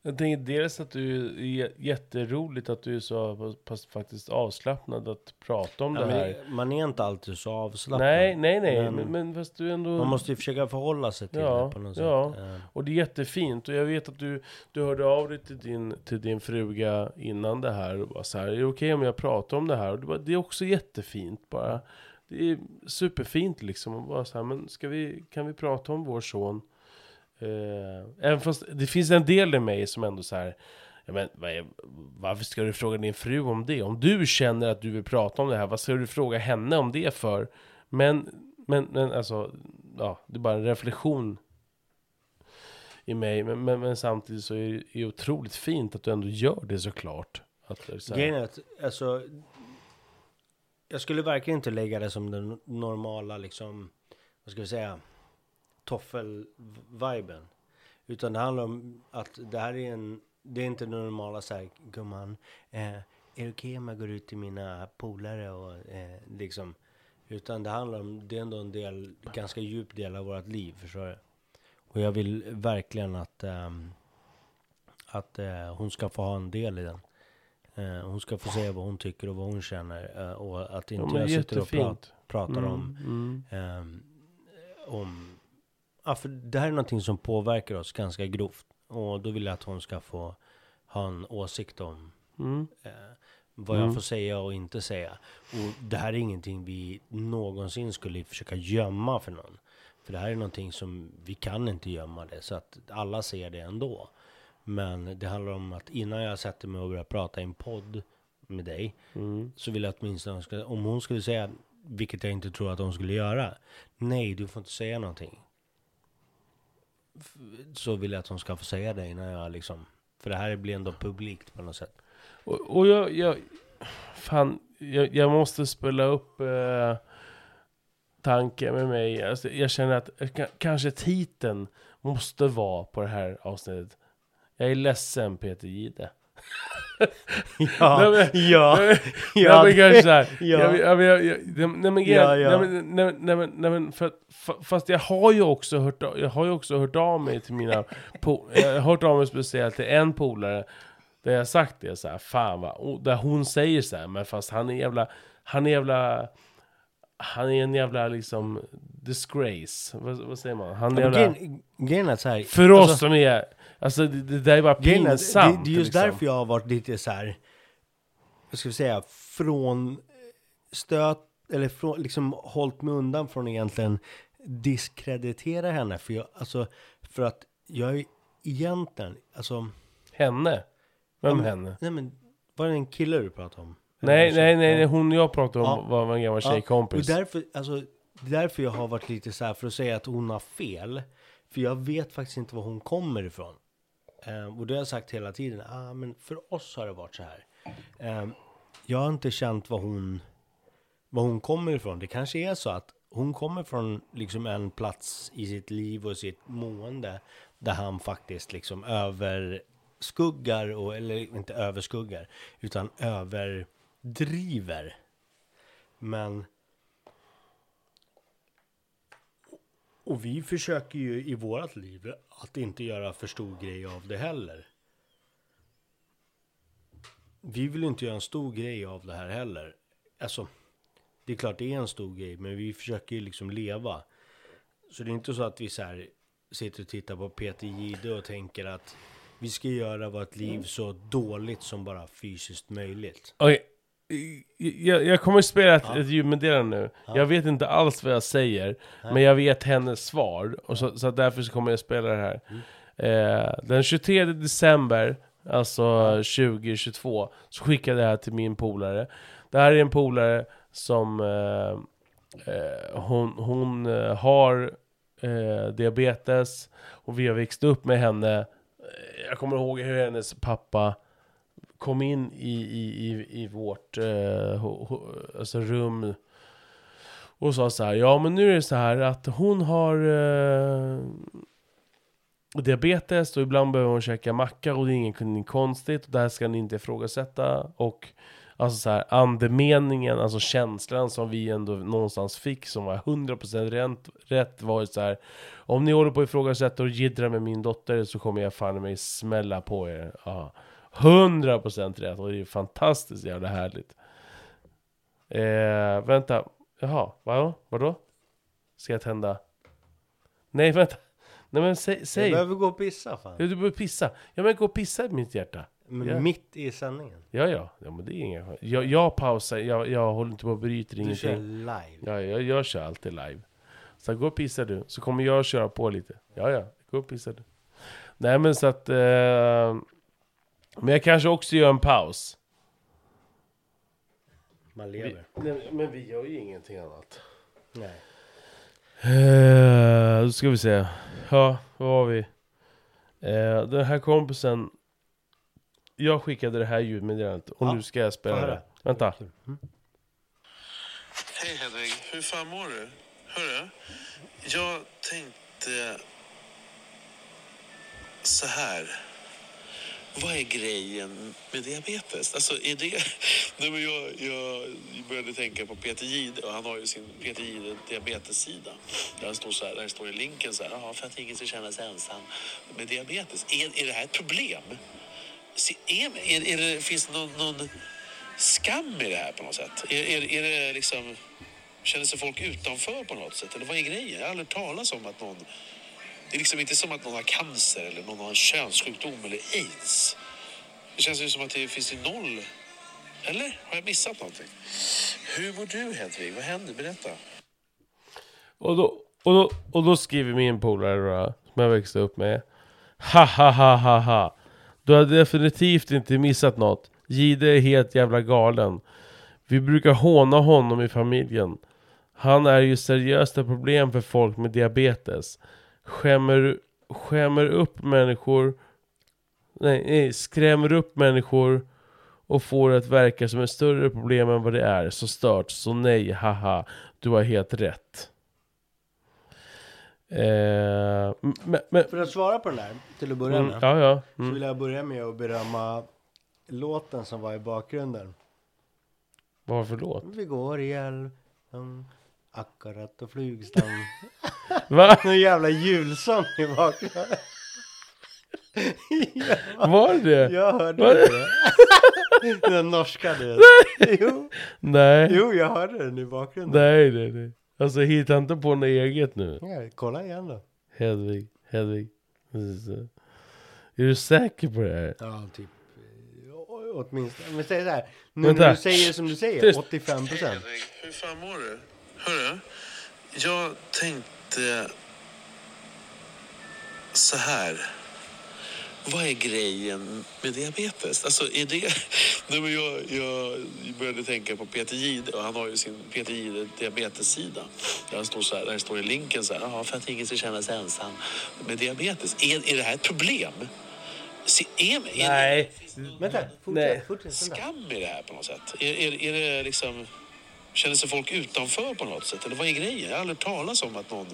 Jag tänker dels att du är jä- jätteroligt att du är så pass faktiskt avslappnad att prata om Ja, det här. man är inte alltid så avslappnad. Nej, nej, nej, Men- men, fast du ändå... Man måste ju försöka förhålla sig till Ja, det på något ja. sätt. Eh, Och det är jättefint. Och jag vet att du, du hörde av dig till din, till din fruga innan det här och var så här, är det okej om jag pratar om det här? Och det, var, det är också jättefint bara det är superfint liksom. Och bara så här, men ska vi, kan vi prata om vår son? Eh, även fast det finns en del i mig som ändå så här, ja, men, vad är, varför ska du fråga din fru om det? Om du känner att du vill prata om det här, vad ska du fråga henne om det för? Men, men, men alltså, ja, det är bara en reflektion i mig. Men, men, men samtidigt så är det otroligt fint att du ändå gör det såklart. Att, så här- Grejen är att, alltså, jag skulle verkligen inte lägga det som den normala, liksom, vad ska vi säga, toffel-viben. Utan det handlar om att det här är en, det är inte den normala så här, gumman, eh, är det okej om jag går ut till mina polare och eh, liksom, utan det handlar om, det är ändå en del, ganska djup del av vårt liv, förstår du? Och jag vill verkligen att, ehm, att eh, hon ska få ha en del i den. Eh, hon ska få säga vad hon tycker och vad hon känner. Eh, och att ja, inte men jag sitter och prat, jättefint. pratar om, Mm, mm. ehm, om... Ja, för det här är någonting som påverkar oss ganska grovt. Och då vill jag att hon ska få ha en åsikt om Mm. eh, vad Mm. jag får säga och inte säga. Och det här är ingenting vi någonsin skulle försöka gömma för någon. För det här är någonting som vi kan inte gömma det, så att alla ser det ändå. Men det handlar om att innan jag sätter mig och börjar prata i en podd med dig, Mm. så vill jag åtminstone, ska- om hon skulle säga, vilket jag inte tror att hon skulle göra, nej du får inte säga någonting. Så vill jag att hon ska få säga det innan jag liksom, för det här blir ändå publikt på något sätt. Och, och jag, jag, fan, jag, jag måste spela upp eh, tanken med mig. Alltså, jag känner att eh, ka- kanske titeln måste vara på det här avsnittet. Jag är ledsen Peter Gide. Ja, Nej, men- ja, nej, ja, men kanske såhär. ja. Jag, jag, jag, nej, nej, men, Ja, ja. nej, men, nej, nej, men, nej, men för, fa- fast jag har ju också hört, av- jag har ju också hört av mig till mina, po, jag har hört av mig speciellt till en polare, där jag sagt det så här, fan va, och där hon säger så här, men fast han är jävla, han är jävla, han är en jävla liksom disgrace, vad, vad säger man? Han är jävla, grejen- Grejen är så här, för oss alltså, som är, alltså det, det där är bara pinsamt. det, det är just liksom. därför jag har varit lite så här, vad ska vi säga, från stöt, eller från, liksom hållit mig undan från egentligen diskreditera henne. För jag, alltså, för att jag är egentligen, alltså, Henne? Vem Ja, henne? nej men, var det en kille du pratade om? Nej, nej, nej, Ja. nej, hon jag pratade om Ja. var en gammal Ja, tjejkompis. Och därför, alltså, det är därför jag har varit lite så här för att säga att hon har fel. För jag vet faktiskt inte var hon kommer ifrån. Eh, och det har jag sagt hela tiden. Ah, men för oss har det varit så här. Eh, jag har inte känt vad hon, vad hon kommer ifrån. Det kanske är så att hon kommer från liksom en plats i sitt liv och sitt mående där han faktiskt liksom överskuggar, och, eller inte överskuggar, utan överdriver. Men... Och vi försöker ju i vårat liv att inte göra för stor grej av det heller. Vi vill inte göra en stor grej av det här heller. Alltså, det är klart det är en stor grej, men vi försöker ju liksom leva. Så det är inte så att vi så här sitter och tittar på Peter Gide och tänker att vi ska göra vårt liv så dåligt som bara fysiskt möjligt. Okej, jag, jag kommer spela ett, Ja. ett ljudmeddelande nu. Ja. Jag vet inte alls vad jag säger, Nej. men jag vet hennes svar. Och så, så därför så kommer jag spela det här. Mm. Eh, den 23 december, alltså 2022, så skickade jag det här till min polare. Det här är en polare som eh, eh, hon, hon eh, har eh, diabetes och vi har växt upp med henne. Eh, Jag kommer ihåg hur hennes pappa kom in i, i, i, i vårt eh, ho, ho, alltså rum och sa så här, ja men nu är det så här att hon har eh, diabetes och ibland behöver hon käka macka och det är inget konstigt och det här ska ni inte ifrågasätta och Alltså så här, andemeningen, alltså känslan som vi ändå någonstans fick som var 100% rätt, rätt var ju så här. Om ni håller på att ifrågasätta och jiddrar med min dotter så kommer jag fan mig smälla på er. Aha. 100% rätt och det är fantastiskt jävla härligt. Eh, vänta, jaha, vadå? Vadå? Ska jag tända? Nej vänta, nej men säg, säg. behöver gå och pissa fan. Ja, Du behöver pissa. Ja men gå och pissa i mitt hjärta. Men Ja. mitt i sändningen. Ja, ja. ja men det är inga jag, jag pausar, jag, jag håller inte på och bryter Du kör ingenting. live. Ja, jag, jag kör alltid live. Så gå och pissa du, så kommer jag köra på lite. Ja, ja. Gå och pissa du. Nej men så att... Eh, men jag kanske också gör en paus. Man Vi, lever. nej, men vi gör ju ingenting annat. Nej. Eh, då ska vi se. Ja, vad var vi? Eh, den här kompisen. Jag skickade det här ljudmeddelandet och Ja, nu ska jag spela det. Vänta. Mm. Hej Hedvig, hur fan mår du? Hörru, jag tänkte så här. Vad är grejen med diabetes? Alltså är det... Nej, men jag, jag började tänka på Peter Jihde och han har ju sin Peter Jihde diabetessida. Där det står så här, där det står i linken så här, för att ingen ska känna sig ensam med diabetes. Är, är det här ett problem? Är, är, är det, finns det någon, någon skam i det här på något sätt? Är, är, är det liksom... Känner sig folk utanför på något sätt? Eller vad är grejen? Jag har aldrig talat om att någon... Det är liksom inte som att någon har cancer eller någon har en könssjukdom eller aids. Det känns ju som att det finns ju noll. Eller? Har jag missat någonting? Hur mår du Hedvig? Vad händer? Berätta. Och då, och då, och då skriver min polare då, som jag växte upp med. Ha ha ha ha ha. Du har definitivt inte missat något. Gide är helt jävla galen. Vi brukar håna honom i familjen. Han är ju seriöst ett problem för folk med diabetes. Skämmer, skämmer upp människor. Nej, nej, skrämmer upp människor och får det att verka som ett större problem än vad det är. Så stört, så nej, haha. Du har helt rätt. Eh, men, men, För att svara på den där, till att börja mm, med. ja, ja. Så Mm. vill jag börja med att berömma låten som var i bakgrunden. Vad var för låt? Vi går i älv, um, akkurat och flugstång. Va? Någon jävla julsång i bakgrunden. Var det? Jag hörde Vad? det. Den norska du vet. Jo, Nej. jo, jag hörde den i bakgrunden. Nej, nej, nej. Alltså hitta inte på något eget nu. Ja, kolla igen då. Hedvig, Hedvig. Är du säker på det här? Ja, typ. Åtminstone. Men säg så här. Nu Vänta. när du säger som du säger, Tyst. 85 procent. Hedvig, hur fan mår du? Hörru, jag tänkte så här. Vad är grejen med diabetes? Alltså är det... Nej, men jag, jag började tänka på Peter Jihde och han har ju sin Peter Jihde diabetessida. Där det står så här, där står i länken så här, "Jaha, för att ingen ska känna sig ensam med diabetes. Är, är det här ett problem? Se, är, är, Nej. Vänta, Nej. fortsätt. fortsätt vänta. skam i det här på något sätt? Är, är, är det liksom... Känner sig folk utanför på något sätt? Eller vad är grejen? Jag har aldrig talat om att någon...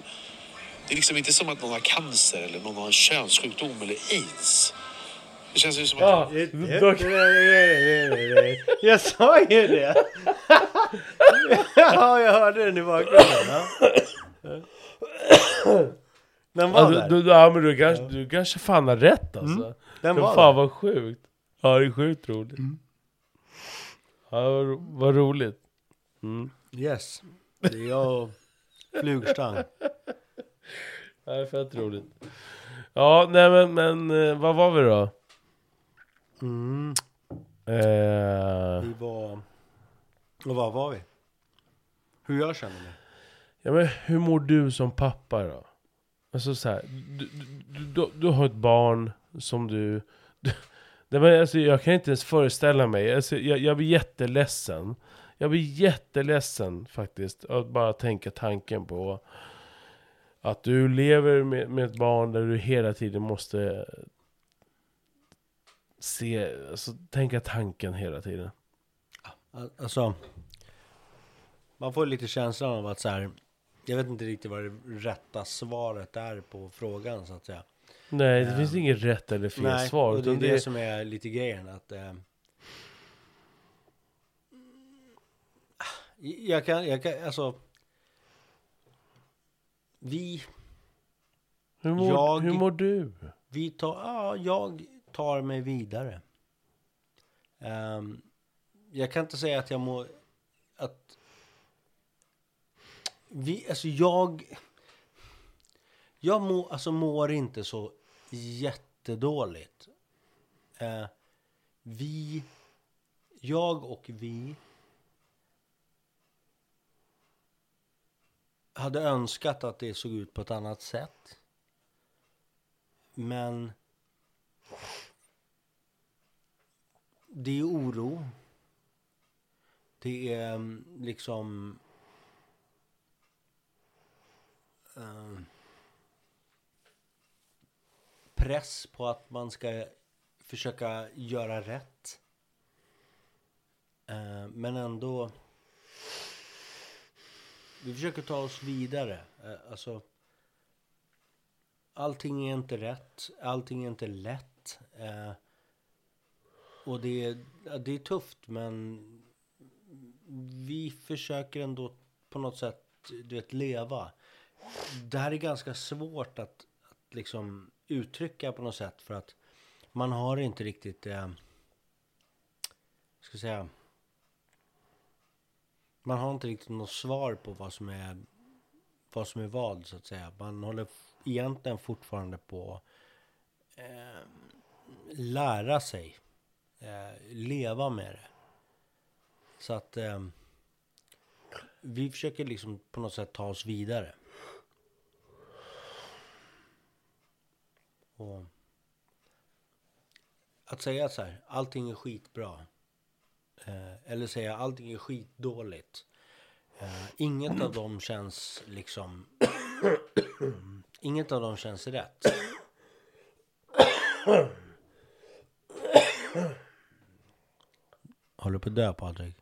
Det är liksom inte som att någon har cancer eller någon har en könssjukdom eller aids. Det känns ju som att... Ja, dock. Jag sa ju det! Ja, jag hörde den i bakgrunden. Ja. Den var Ja, där. du, du, ja, men du, kanske, du kanske fan har rätt alltså. Den Men var fan där. vad sjukt. Ja, det är sjukt roligt. Ja, vad, ro- vad roligt. Mm. Yes. Det är jag och flugstang. Ja, det är fett roligt. Ja, nej men, men eh, vad var vi då? Mm. Eh, Vi var... Och var var vi? Hur jag känner mig? ja, men hur mår du som pappa då? Alltså så här, du, du, du, du har ett barn som du... du nej, men alltså, jag kan inte ens föreställa mig. Alltså, jag, jag blir jätteledsen. Jag blir jätteledsen faktiskt. Att bara tänka tanken på att du lever med, med ett barn där du hela tiden måste se, alltså tänka tanken hela tiden. Al- Alltså... Man får lite känslan av att så här... Jag vet inte riktigt vad det rätta svaret är på frågan så att säga. Nej, det Ja. finns inget rätt eller fel Nej, svar. och det är det, det, som är lite grejen att... Eh, jag kan, jag kan, alltså... Vi, hur, mår, jag- hur mår du? vi tar, ja, jag tar mig vidare. Ehm, jag kan inte säga att jag mår, att... Vi, alltså jag... Jag mår, alltså mår inte så jättedåligt. Eh, vi, jag och vi hade önskat att det såg ut på ett annat sätt. Men det är oro. Det är mm, liksom... Ehm, press på att man ska försöka göra rätt. Eh, men ändå... Vi försöker ta oss vidare. Eh, alltså... Allting är inte rätt. Allting är inte lätt. Eh, och det är, det är tufft men vi försöker ändå på något sätt du vet, leva. Det här är ganska svårt att, att liksom uttrycka på något sätt för att man har inte riktigt, eh, ska säga, man har inte riktigt något svar på vad som är vad som är vad så att säga. Man håller egentligen fortfarande på eh, lära sig eh, leva med det. Så att eh, vi försöker liksom på något sätt ta oss vidare. Och att säga så här, allting är skitbra. Eh, eller säga allting är skitdåligt. Eh, inget av dem känns liksom... inget av dem känns rätt. Håller du på att dö Patrik?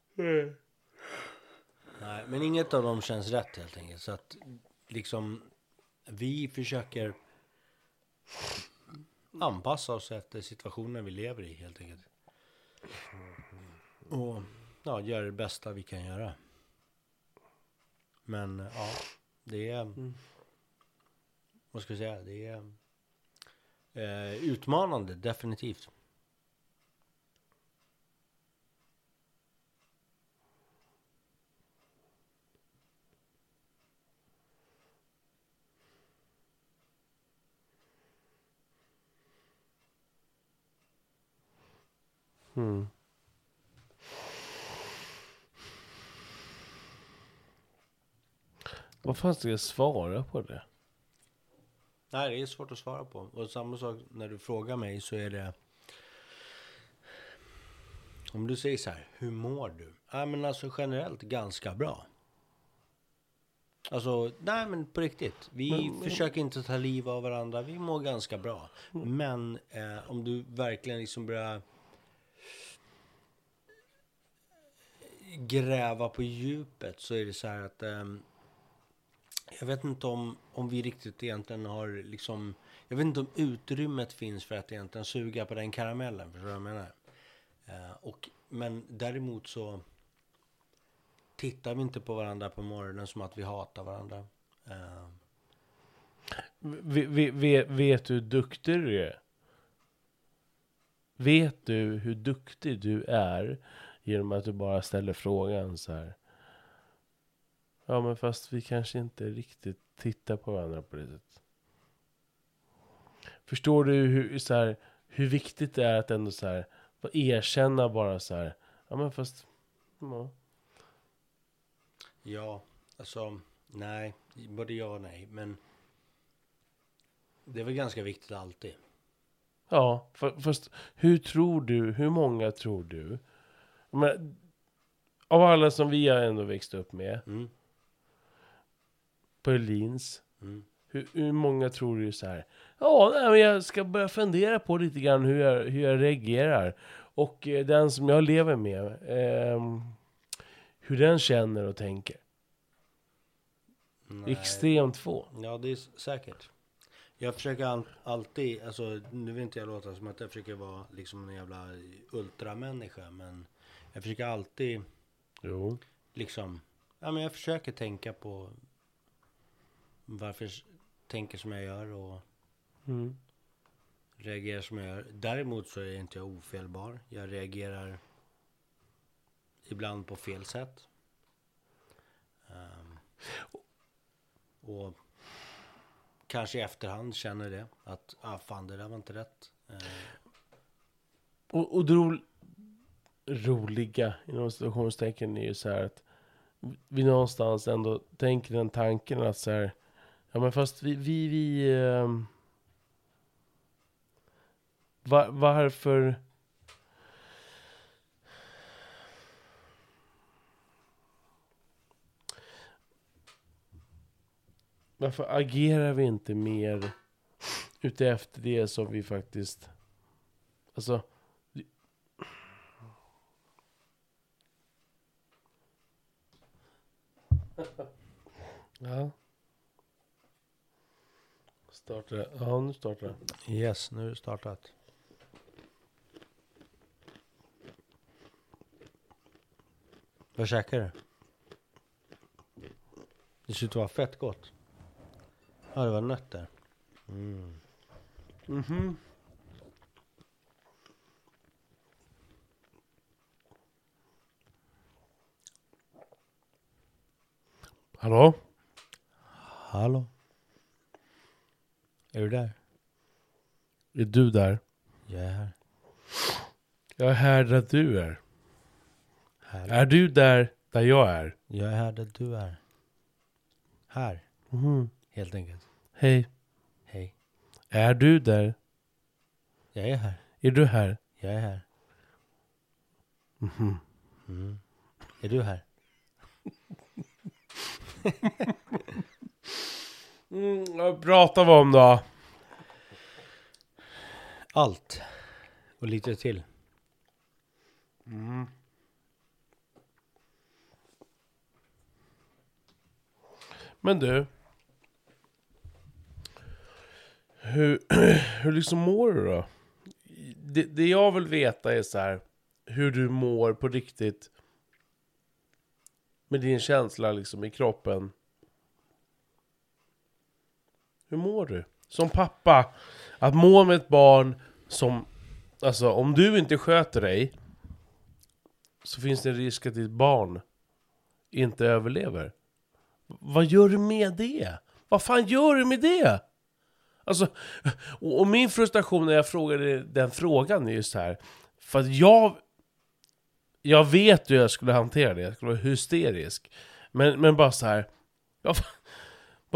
Nej, men inget av dem känns rätt helt enkelt. Så att liksom vi försöker anpassa oss efter situationen vi lever i helt enkelt. Och ja, göra det bästa vi kan göra. Men ja, det är... Vad ska jag säga? Det är eh, utmanande, definitivt. Mm. Vad fan ska jag svara på det? Nej, det är svårt att svara på. Och samma sak när du frågar mig så är det... Om du säger så här, hur mår du? Ja, men alltså generellt ganska bra. Alltså, nej men på riktigt. Vi försöker inte ta liv av varandra. Vi mår ganska bra. Men eh, om du verkligen liksom börjar gräva på djupet så är det så här att ehm, jag vet inte om, om vi riktigt egentligen har liksom... Jag vet inte om utrymmet finns för att egentligen suga på den karamellen. Förstår du vad jag menar? Eh, och, men däremot så tittar vi inte på varandra på morgonen som att vi hatar varandra. Eh, V- v- vet, vet du hur duktig du är? Vet du hur duktig du är genom att du bara ställer frågan så här? Ja, men fast vi kanske inte riktigt tittar på varandra på det sättet. Förstår du hur, så här, hur viktigt det är att ändå så här, erkänna bara så här? Ja, men fast... Ja. ja, alltså nej, både ja och nej. Men det är väl ganska viktigt alltid. Ja, fa- fast hur tror du, hur många tror du? Men, av alla som vi har ändå växt upp med, Mm, på Öhlins, mm. hur, hur många tror du så här? Ja, nej, men jag ska börja fundera på lite grann hur jag, hur jag reagerar. Och eh, den som jag lever med, ehm, hur den känner och tänker. Nej. Extremt få. Ja, det är säkert. Jag försöker all, alltid, alltså nu vill inte jag låta som att jag försöker vara liksom en jävla ultramänniska, men jag försöker alltid Jo. liksom, ja men jag försöker tänka på varför tänker som jag gör och Mm. reagerar som jag gör. Däremot så är inte jag ofelbar. Jag reagerar ibland på fel sätt. Ehm, och kanske i efterhand känner det att ah, fan det där var inte rätt. Ehm, Och, och det, ro, roliga inom situationstecken är ju så här att vi någonstans ändå tänker den tanken att så här, ja men fast vi, vi, vi eh, var, varför Varför agerar vi inte mer utefter det som vi faktiskt Alltså Ja. Startar det? Ja, nu startar det. Yes, nu är det startat. Vad käkar du? Det ser ut att vara fett gott. Ja, det var nötter. Mm. Mhm. Hallå? Hallå? Är du där? Är du där? Jag är här. Jag är här där du är. här. Är du där där jag är? Jag är här där du är. Här, Mhm. helt enkelt. Hej. Hej. Är du där? Jag är här. Är du här? Jag är här. Mhm. Mm. Är du här? Vad pratar vi om då? Allt. Och lite till. Mm. Men du. Hur, hur liksom mår du då? Det, det jag vill veta är så här. Hur du mår på riktigt. Med din känsla liksom i kroppen. Hur mår du? Som pappa. Att må med ett barn som... Alltså om du inte sköter dig. Så finns det en risk att ditt barn inte överlever. Vad gör du med det? Vad fan gör du med det? Alltså, och, och min frustration när jag frågade den frågan är just så här. För att jag... Jag vet hur jag skulle hantera det, jag skulle vara hysterisk. Men, men bara så här. Vad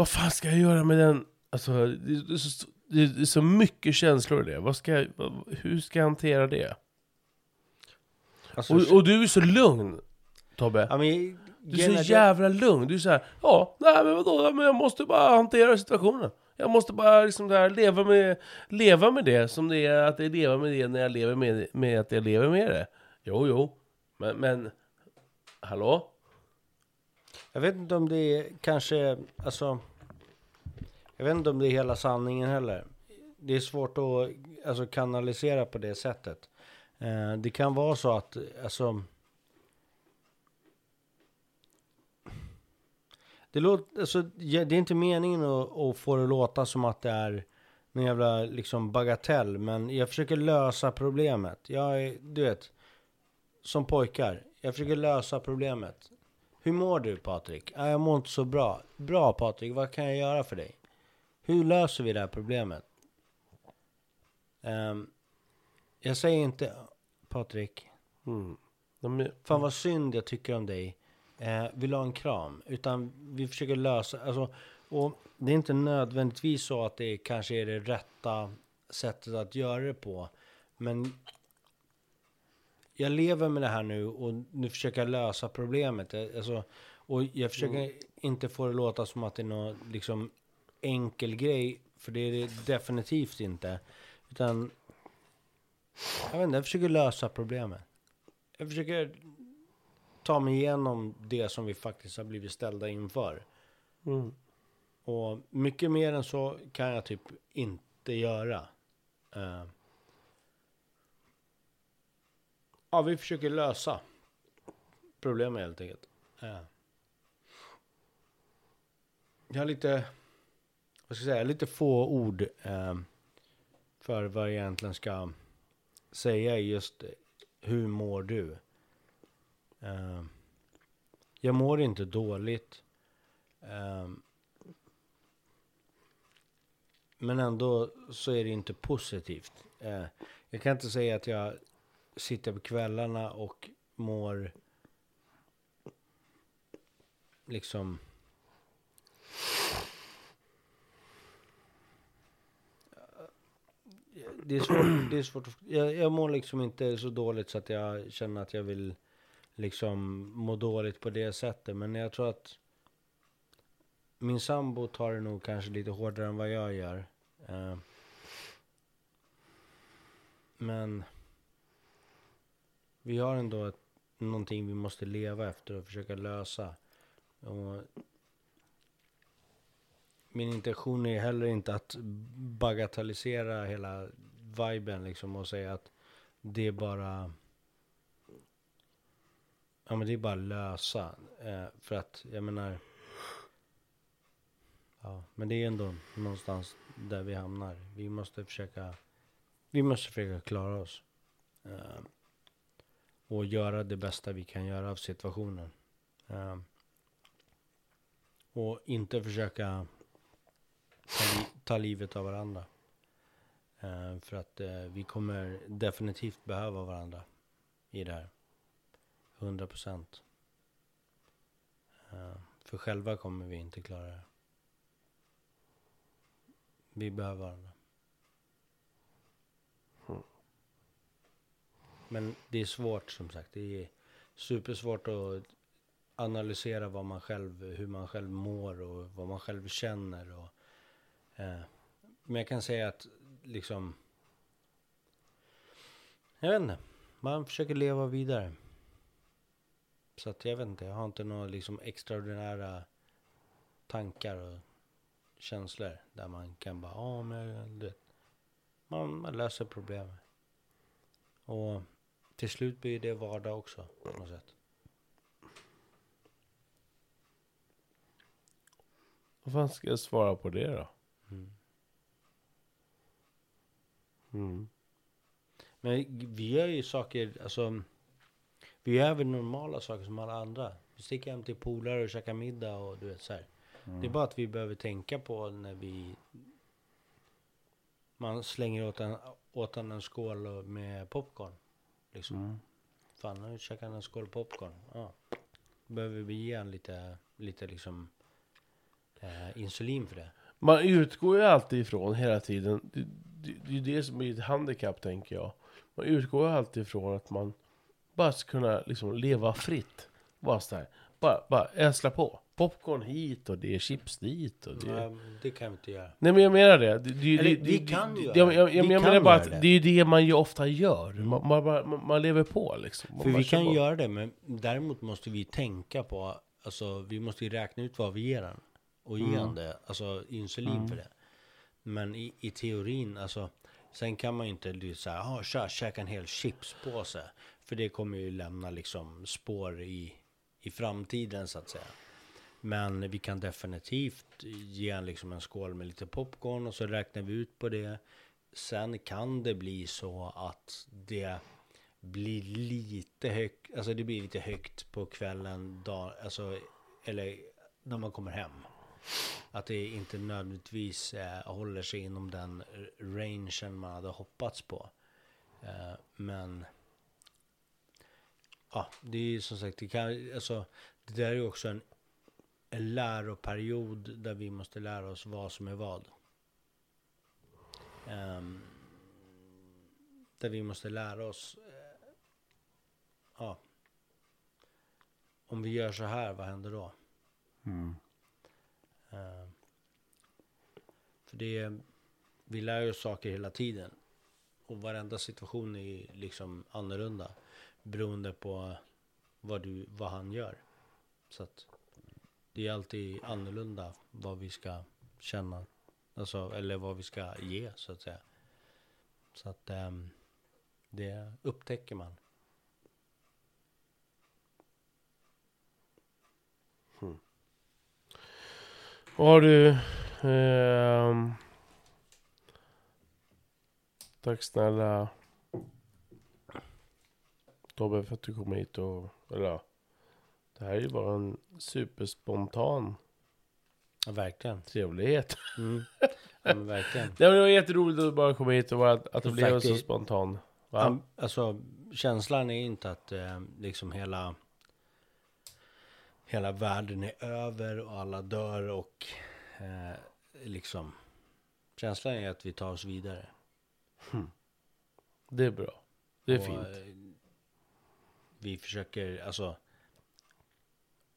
vad fan ska jag göra med den? Alltså, det, är så, det är så mycket känslor i det. Vad ska jag, hur ska jag hantera det? Alltså, Och, och du är så lugn, Tobbe. ja, men, Du är så jävla lugn. Du är så här, ja, nej men vadå, men jag måste bara hantera situationen. Jag måste bara liksom där leva med, leva med det som det är att jag lever med det när jag lever med, med att jag lever med det. Jo, jo. Men, men hallå? Jag vet inte om det är kanske, alltså. Jag vet inte om det är hela sanningen heller. Det är svårt att alltså, kanalisera på det sättet. Eh, det kan vara så att, alltså. Det, låter, alltså, det är inte meningen att, att få det att låta som att det är någon jävla liksom bagatell. Men jag försöker lösa problemet. Jag är, du vet, som pojkar. Jag försöker lösa problemet. Hur mår du Patrik? Jag mår inte så bra. Bra Patrik, vad kan jag göra för dig? Hur löser vi det här problemet? Ehm, jag säger inte Patrik, Mm. De är, fan vad synd jag tycker om dig. Eh, vill ha en kram? Utan vi försöker lösa, alltså, och det är inte nödvändigtvis så att det kanske är det rätta sättet att göra det på. Men jag lever med det här nu och nu försöker jag lösa problemet. Jag- Alltså, och jag försöker inte få det låta som att det är någon liksom enkel grej, för det är det definitivt inte. Utan, jag vet inte, jag försöker lösa problemet. Jag försöker ta mig igenom det som vi faktiskt har blivit ställda inför. mm. Och mycket mer än så kan jag typ inte göra. Eh. ja, vi försöker lösa problemet helt enkelt. Eh. jag har lite, vad ska jag säga, lite få ord eh, för vad jag egentligen ska säga just eh, hur mår du? Eh, jag mår inte dåligt. Eh, men ändå så är det inte positivt. Eh, jag kan inte säga att jag sitter på kvällarna och mår liksom det är svårt, det är svårt att, jag, jag mår liksom inte så dåligt så att jag känner att jag vill liksom må dåligt på det sättet. Men jag tror att min sambo tar det nog kanske lite hårdare än vad jag gör. Eh, men vi har ändå ett, någonting vi måste leva efter och försöka lösa. Och min intention är heller inte att bagatellisera hela viben liksom och säga att det är bara Ja men det är bara lösa. Eh, för att jag menar Ja men det är ändå någonstans där vi hamnar. Vi måste försöka Vi måste försöka klara oss. Eh, och göra det bästa vi kan göra av situationen. Eh, och inte försöka ta, ta livet av varandra. Eh, för att eh, vi kommer definitivt behöva varandra i det här. 100 procent. Eh, för själva kommer vi inte klara det. Vi behöver varandra. Mm. Men det är svårt som sagt. Det är supersvårt att analysera vad man själv, hur man själv mår och vad man själv känner. Och, Eh, men jag kan säga att liksom, jag vet inte, man försöker leva vidare. Så att jag vet inte, jag har inte några liksom extraordinära tankar och känslor där man kan bara, ja men du vet, man, man löser problem. Och till slut blir det vardag också på något sätt. Vad fan ska jag svara på det då? Mm. Mm. Men vi gör ju saker, alltså vi gör väl normala saker som alla andra. Vi sticker hem till polare och käkar middag och du vet så här. Det är bara att vi behöver tänka på när vi man slänger åt en, åt en, en skål med popcorn. Liksom. Mm. Fan, nu käkar han en skål popcorn. Ja. Behöver vi ge han lite, lite liksom eh, insulin för det. Man utgår ju alltid ifrån hela tiden, det, det, det är det som är ett handikapp tänker jag. Man utgår ju alltid ifrån att man bara ska kunna liksom leva fritt. Bara så här, bara, bara ösla på. Popcorn hit och det är chips dit och det. Ja, det kan vi inte göra. Nej men jag menar det. det, det, Eller, det vi kan göra Jag, det. jag, menar bara att det. det är ju det man ju ofta gör. Man, man, bara- man, man lever på liksom. Man För vi kan på. göra det, men däremot måste vi tänka på, alltså vi måste ju räkna ut vad vi ger den. Och ge Mm. det, alltså insulin för det. Men i, i teorin, alltså, sen kan man ju inte här, ah, kör, käka en hel chipspåse. För det kommer ju lämna liksom spår i, i framtiden så att säga. Men vi kan definitivt ge en, liksom en skål med lite popcorn och så räknar vi ut på det. Sen kan det bli så att det blir lite högt, alltså det blir lite högt på kvällen, dag, alltså, eller när man kommer hem. Att det inte nödvändigtvis eh, håller sig inom den rangen man hade hoppats på. Eh, men ja, det är ju som sagt, det, kan, alltså, det där är ju också en, en läroperiod där vi måste lära oss vad som är vad. Um, där vi måste lära oss Uh, ja, om vi gör så här, vad händer då? Mm. Eh, för det, vi lär oss saker hela tiden. Och varenda situation är liksom annorlunda. Beroende på vad, du, vad han gör. Så att det är alltid annorlunda vad vi ska känna. Alltså, eller vad vi ska ge så att säga. Så att um, det upptäcker man. Hmm. Ja du. ehm, tack snälla Tobbe för att du kom hit och, eller Det här är ju bara en superspontan Ja, verkligen. trevlighet. Mm. Ja, men verkligen. Det var jätteroligt att bara komma hit och bara att, att det blev så spontan. Va? Alltså, känslan är inte att eh, liksom hela hela världen är över och alla dör och eh, liksom känslan är att vi tar oss vidare. Det är bra. Det är Och, fint. eh, Vi försöker, alltså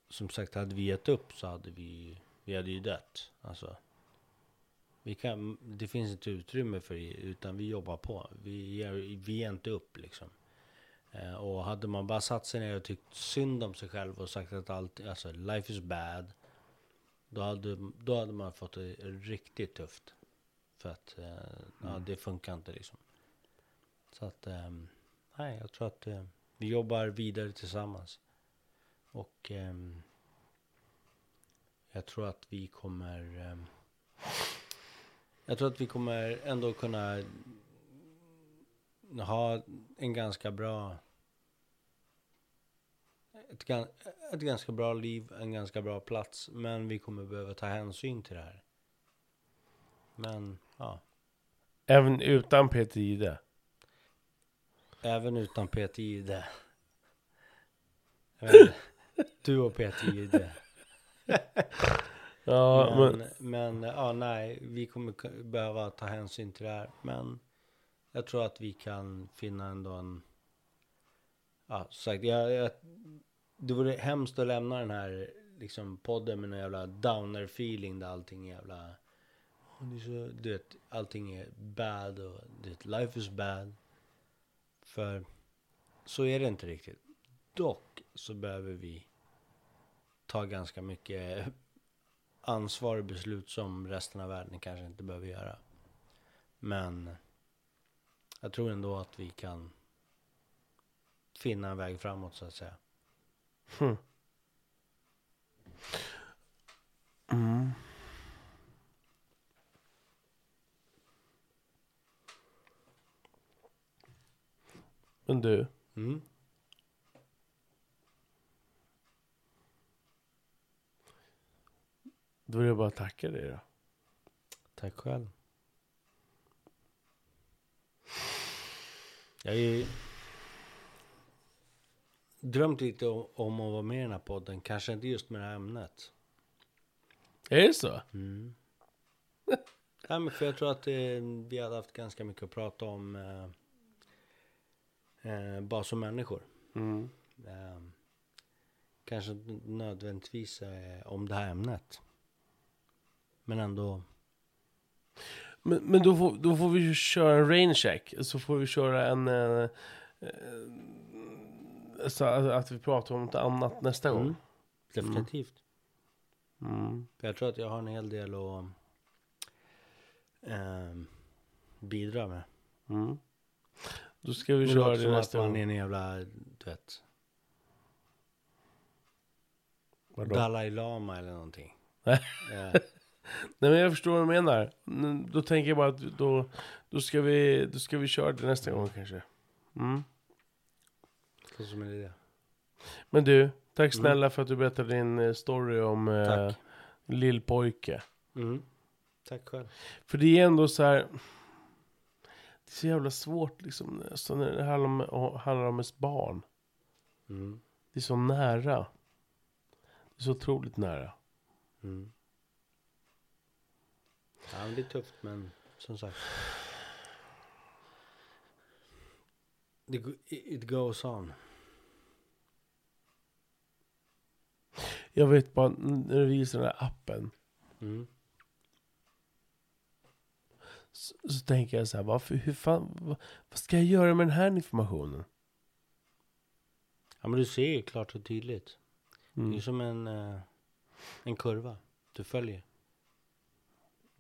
som sagt, hade vi gett upp så hade vi, vi hade ju dött. Alltså, vi kan, det finns inte utrymme för det, utan vi jobbar på. Vi ger, vi ger inte upp liksom. Eh, och hade man bara satt sig ner och tyckt synd om sig själv och sagt att allt, alltså life is bad. Då hade, då hade man fått det riktigt tufft. För att, eh, ja det funkar inte liksom. Så att, ehm, nej jag tror att eh, vi jobbar vidare tillsammans. Och ehm, jag tror att vi kommer ehm, Jag tror att vi kommer ändå kunna ha en ganska bra ett, ett ganska bra liv, en ganska bra plats. Men vi kommer behöva ta hänsyn till det här. Men ja, Även utan Peter Jihde. även utan Peter Jihde. Du och Peter Jihde. Ja, men, men, men ja, nej, vi kommer behöva ta hänsyn till det här. Men jag tror att vi kan finna ändå en... Ja, som sagt, jag, jag, det vore hemskt att lämna den här liksom, podden med en jävla downer feeling där allting är jävla... Det är så, du vet, allting är bad och du vet, life is bad. För så är det inte riktigt. Dock så behöver vi ta ganska mycket ansvar och beslut som resten av världen kanske inte behöver göra. Men jag tror ändå att vi kan finna en väg framåt så att säga. hm. mm. Men du, Mm. då vill jag bara tacka dig då. Tack själv. Jag har ju drömt lite om att vara med i den här podden. Kanske inte just med det här ämnet. Är det så? Mm. ja, men för jag tror att eh, vi hade haft ganska mycket att prata om. Eh, eh, bara som människor. Mm. Eh, kanske nödvändigtvis eh, om det här ämnet. Men ändå. Men, men då, får, då får vi ju köra en rain check. Så får vi köra en... Eh, eh, så att, att vi pratar om något annat nästa gång. Mm. Definitivt. Mm. För jag tror att jag har en hel del att ehm, bidra med. Mm. Då ska vi Det köra det nästa gång. är en jävla, du vet, Vadå? Dalai Lama eller någonting. Eh, Nej men jag förstår vad du menar. Mm, Då tänker jag bara att då, då, ska vi, då ska vi köra det nästa gång kanske. Mm. så som en idé. Men du, tack Mm. snälla för att du berättade din eh, story om eh, lillpojke. Mm. Tack själv. För det är ändå så här. Det är så jävla svårt liksom. Så när det handlar om, handlar om ens barn. Mm. Det är så nära. Det är så otroligt nära. Mm. Det är tufft, men som sagt. Det, it goes on. Jag vet bara när du visar den här appen. Mm. Så, så tänker jag så här. Varför, hur fan, vad, vad ska jag göra med den här informationen? Ja, men du ser ju klart och tydligt. Det Mm. är som en, eh, en kurva du följer.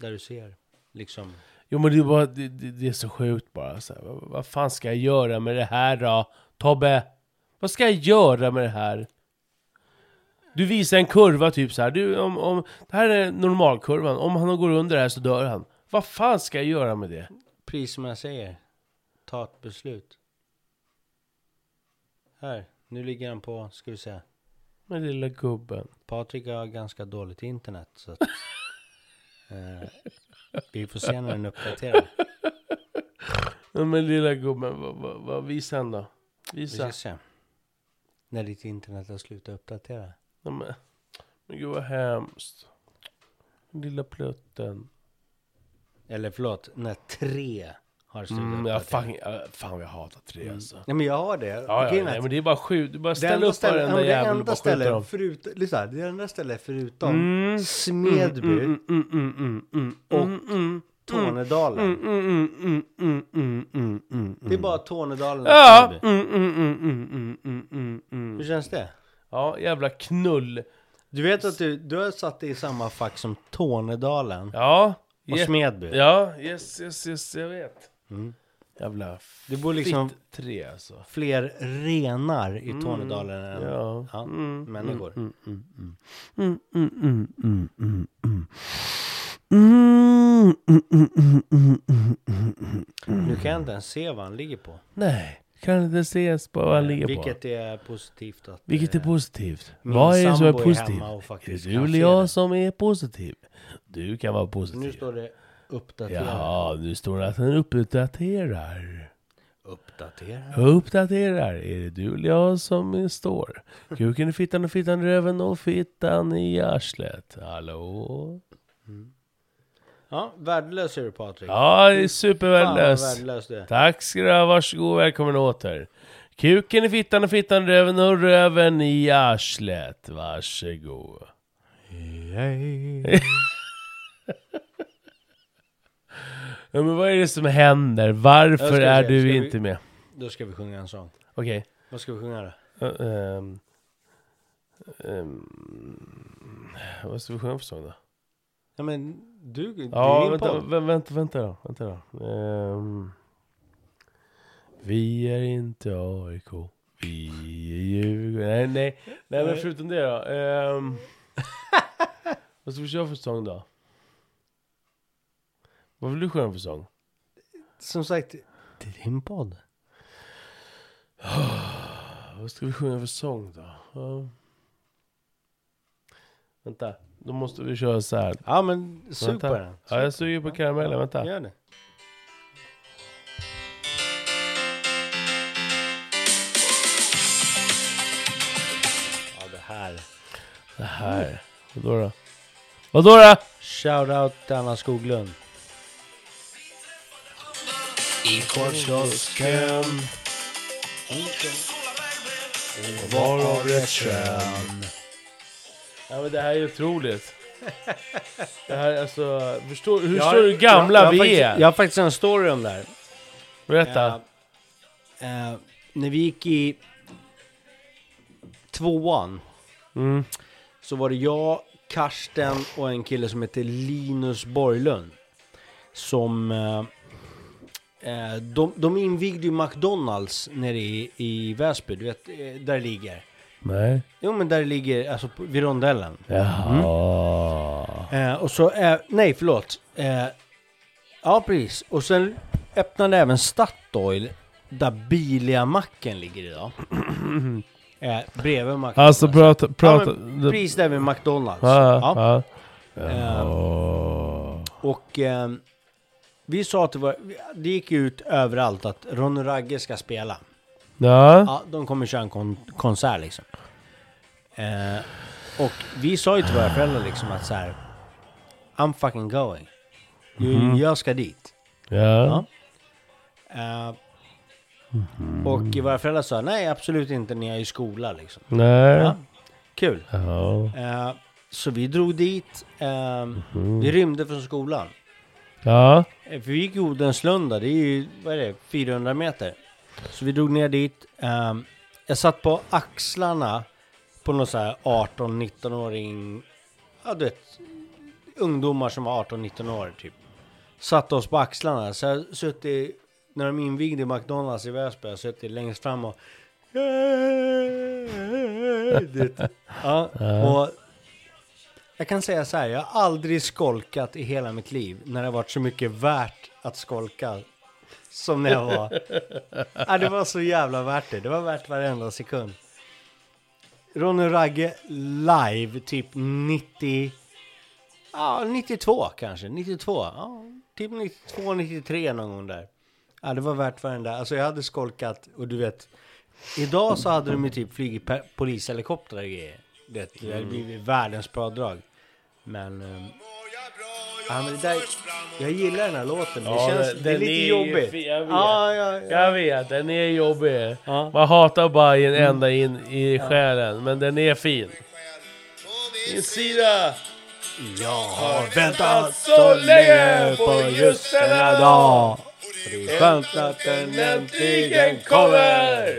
Där du ser liksom. Jo men det är bara, det, det, det är så sjukt bara. Så här, vad, vad fan ska jag göra med det här då? Tobbe! Vad ska jag göra med det här? Du visar en kurva typ så här. Du, om, om, det här är normalkurvan. Om han går under det här så dör han. Vad fan ska jag göra med det? Precis som jag säger. Ta ett beslut. Här, nu ligger han på, ska vi se. Med lilla gubben. Patrik har ganska dåligt internet så att, eh, Vi får se när den uppdaterar. Men lilla gubben, vad, vad, vad visar han då? Vi Visa. ska se. När ditt internet har slutat uppdatera. Nej, men, men gud vad hemskt. Lilla plutten. Eller förlåt, när tre har Mm, ja, uppdatera. fan, ja, fan vad jag hatar tre alltså. Nej men jag har det. Ja, ja, nej, men det är bara sju. Du bara enda upp stället- varenda ja, jävel det och enda bara stället dem. förutom, lyssna, det enda stället förutom Mm. Smedby, Mm, mm, mm, mm, mm, Och mm, mm, Tornedalen. mm, mm, mm, mm, mm, mm, mm, Det är bara Tornedalen och Ja! Smedby. Mm, mm, mm, mm, mm, mm, mm, mm. Hur känns det? Ja, jävla knull. Du vet att du, du har satt dig i samma fack som Tornedalen Ja. och Smedby. Ja, yes, yes, yes, jag vet. Mm. Jävla Det bor liksom tre alltså. fler renar i Tornedalen än Ja. ja, Mm, människor. Mm, mm, mm. Mm, mm, mm, mm, mm, mm. Mm, mm, mm, mm, mm, mm, mm, mm. Nu kan jag inte ens se vad han ligger på. Nej, kan inte ses på vad han ligger på. Vilket är positivt att... Vilket är eh, positivt? min Vad är det som är sambo är positivt? hemma och Är faktiskt det kan du eller se jag det. som är positiv? Du kan vara Nu positiv. står det uppdatera. Jaha, nu står det att den uppdaterar. Uppdatera. Uppdaterar. Är det du eller jag som står? Kuken i fittan och fittan i röven och fittan i arslet. Hallå? Ja, värdelös är du Patrik. Ja, det är Fan supervärdelöst. värdelös du är. Tack ska du ha, varsågod, välkommen åter. Kuken i fittan och fittan i röven och röven i arslet. Varsågod. Ja, men vad är det som händer? Varför ska är se, du vi- inte med? Då ska vi sjunga en sång. Okej. Vad ska vi sjunga då? Uh, ehm, ehm, vad ska vi sjunga för sång då? Ja men du, det är Ja, din vänta, podd. vä- vänta, vänta då. Vänta då. Ehm, vi är inte AIK. Vi är Djurgården. Nej, nej. Nej, men förutom det då. Um, vad ska vi köra för sång då? Vad vill du sjunga för sång? Som sagt, det är din podd. Vad ska vi sjunga för sång då? Ja. Vänta, då måste vi köra så här. Ja men sug Vänta. på den. Ja, jag suger på karamellen. Vänta. Gör det. Ja det här. Det här. Vadå då? Vadå då? Shoutout till Anna Skoglund. I korvkiosken var av rätt kön. Ja men det här är otroligt. Det här alltså, förstår, hur Jag har- du gamla jag, jag vi faktiskt, är? Jag har faktiskt en story om det här. Berätta. Eh, eh, när vi gick i tvåan Mm. så var det jag, Karsten och en kille som heter Linus Borglund. Som... Eh, eh, de, de invigde ju McDonalds nere i, i Väsby, du vet, eh, där det ligger. Nej. Jo men där det ligger, alltså på- vid rondellen. Jaha. Eh, och så, eh, nej förlåt. Eh, ja precis. Och sen öppnade även Statoil, där Bilia-macken ligger idag. eh, bredvid McDonalds. Alltså prata, prata. Ja, men precis där vid McDonalds. Ja, Ja. ja. Jaha. Och ehm, vi sa att det var, det gick ut överallt att Ron Ragge ska spela. Ja. Ja, de kommer köra en kon konsert liksom. Eh, och vi sa ju till våra föräldrar liksom att så här. I'm fucking going. Mhm. Jag ska dit. Ja. Eh, Och våra föräldrar sa nej absolut inte när jag är i skola liksom. Nej. Ja, kul. Ja. Eh, så vi drog dit. Eh, Mhm. Vi rymde från skolan. Ja. För vi gick Odenslunda, det är ju, vad är det, 400 meter. Så vi drog ner dit. ehm, jag satt på axlarna på någon så här 18-19-åring, ja du vet, ungdomar som var 18-19 år typ. Satte oss på axlarna, så jag suttit, när de invigde McDonalds i Väsby, jag suttit längst fram och Du vet, ja, och jag kan säga så här, jag har aldrig skolkat i hela mitt liv när det har varit så mycket värt att skolka som när jag var. ja, det var så jävla värt det. Det var värt varenda sekund. Ronny Ragge live typ 90, ja 92 kanske, 92, ja typ 92, 93 någon gång där. Ja det var värt varenda, alltså jag hade skolkat och du vet, Idag så hade de ju typ flugit polishelikoptrar och grejer. Det, det hade blivit världens pådrag. Men... ehm, Ja, men det där, jag gillar den här låten, men det, Ja, känns, den- det är den lite är ju jobbigt. fin, jag vet. Ja, ja, ja. Jag vet, den är jobbig. Ja. Man hatar Bajen ända in i själen, men den är fin. Min sida! Jag har väntat så länge på just denna dag. Och det är skönt att den äntligen kommer.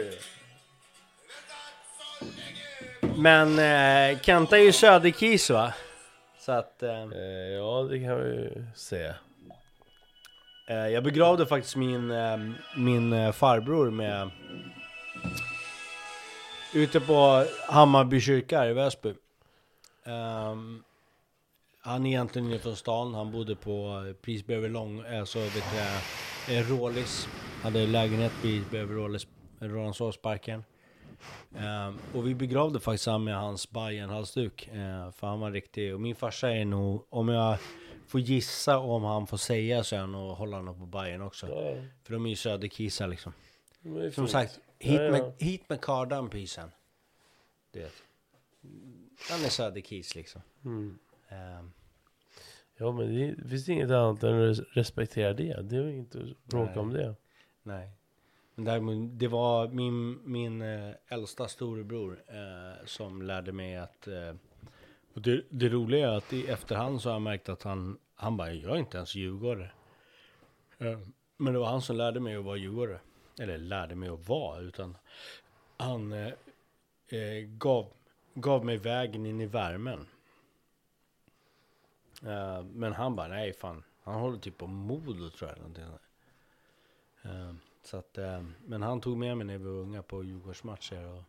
Men eh, Kenta är ju söderkis va? Så att... Eh, Eh, ja, det kan vi ju säga. eh, jag begravde faktiskt min, eh, min eh, farbror med... Ute på Hammarby kyrka i Väsby. Ehm, han är egentligen inne från stan, han bodde på eh, Prisbrevet Lång, alltså vet eh, Rålis. Hade lägenhet Prisbrevet Rålis, Rålambshovsparken. Ehm, och vi begravde faktiskt han med hans Bajen halsduk eh, för han var riktig. Och min farsa är nog, om jag får gissa om han får säga så är han nog nog på Bajen också. Ja, För de är ju söderkisar liksom. det Som fint. sagt, hit, Ja, ja. Med, hit med kardan pysen. Du vet. Han är söderkis liksom. Mm. Ehm, Ja, men det, det finns inget annat än att res- respektera det. Det är inte att bråka Nej. om det. nej. Men däremot, det var min, min eh, äldsta storebror eh, som lärde mig att... Eh, och det, det roliga är att i efterhand så har jag märkt att han, han bara, jag är inte ens djurgårdare. Eh, men det var han som lärde mig att vara djurgårdare. Eller lärde mig att vara, utan han eh, eh, gav, gav mig vägen in i värmen. Eh, men han bara, nej fan, han håller typ på Modo tror jag. Någonting så att, eh, men han tog med mig när vi var unga på Djurgårdsmatcher och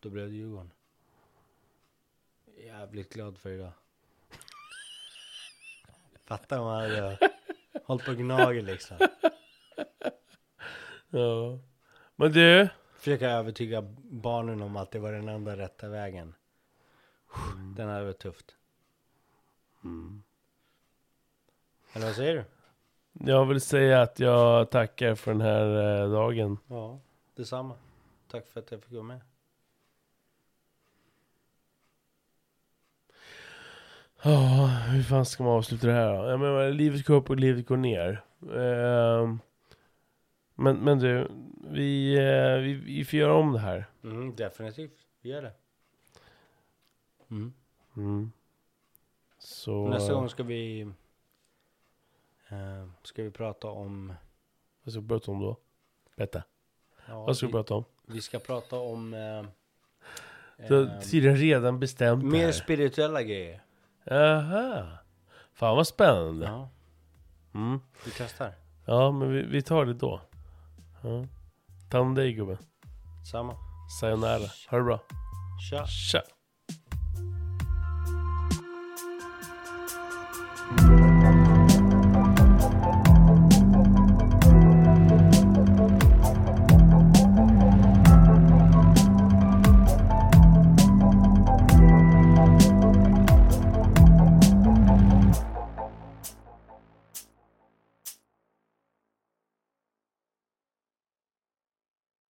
då blev det Djurgården. Jävligt glad för idag. Fattar om man hade hållit på och gnager liksom. Ja. Men du, Försöka övertyga barnen om att det var den enda rätta vägen. Den hade varit tufft. Eller vad säger du? Jag vill säga att jag tackar för den här eh, dagen. Ja, detsamma. Tack för att jag fick vara med. Ja, hur fan ska man avsluta det här då? Jag menar, livet går upp och livet går ner. Ehm, men, men du, vi, eh, vi, vi får göra om det här. Mm, definitivt. Vi gör det. Mm. Mm. Så... Nästa gång ska vi... eh, ska vi prata om... Vad ska vi prata om då? Berätta. Ja, Vad ska vi vi, prata om? vi ska prata om... Eh, Du har eh, tydligen redan bestämt mer här. spirituella grejer. Aha. Fan vad spännande. Ja, Mm. vi testar. Ja, men vi, vi tar det då. Ja. Ta om dig gubben. Samma. Sayonara. Ha det bra. Tja. Tja.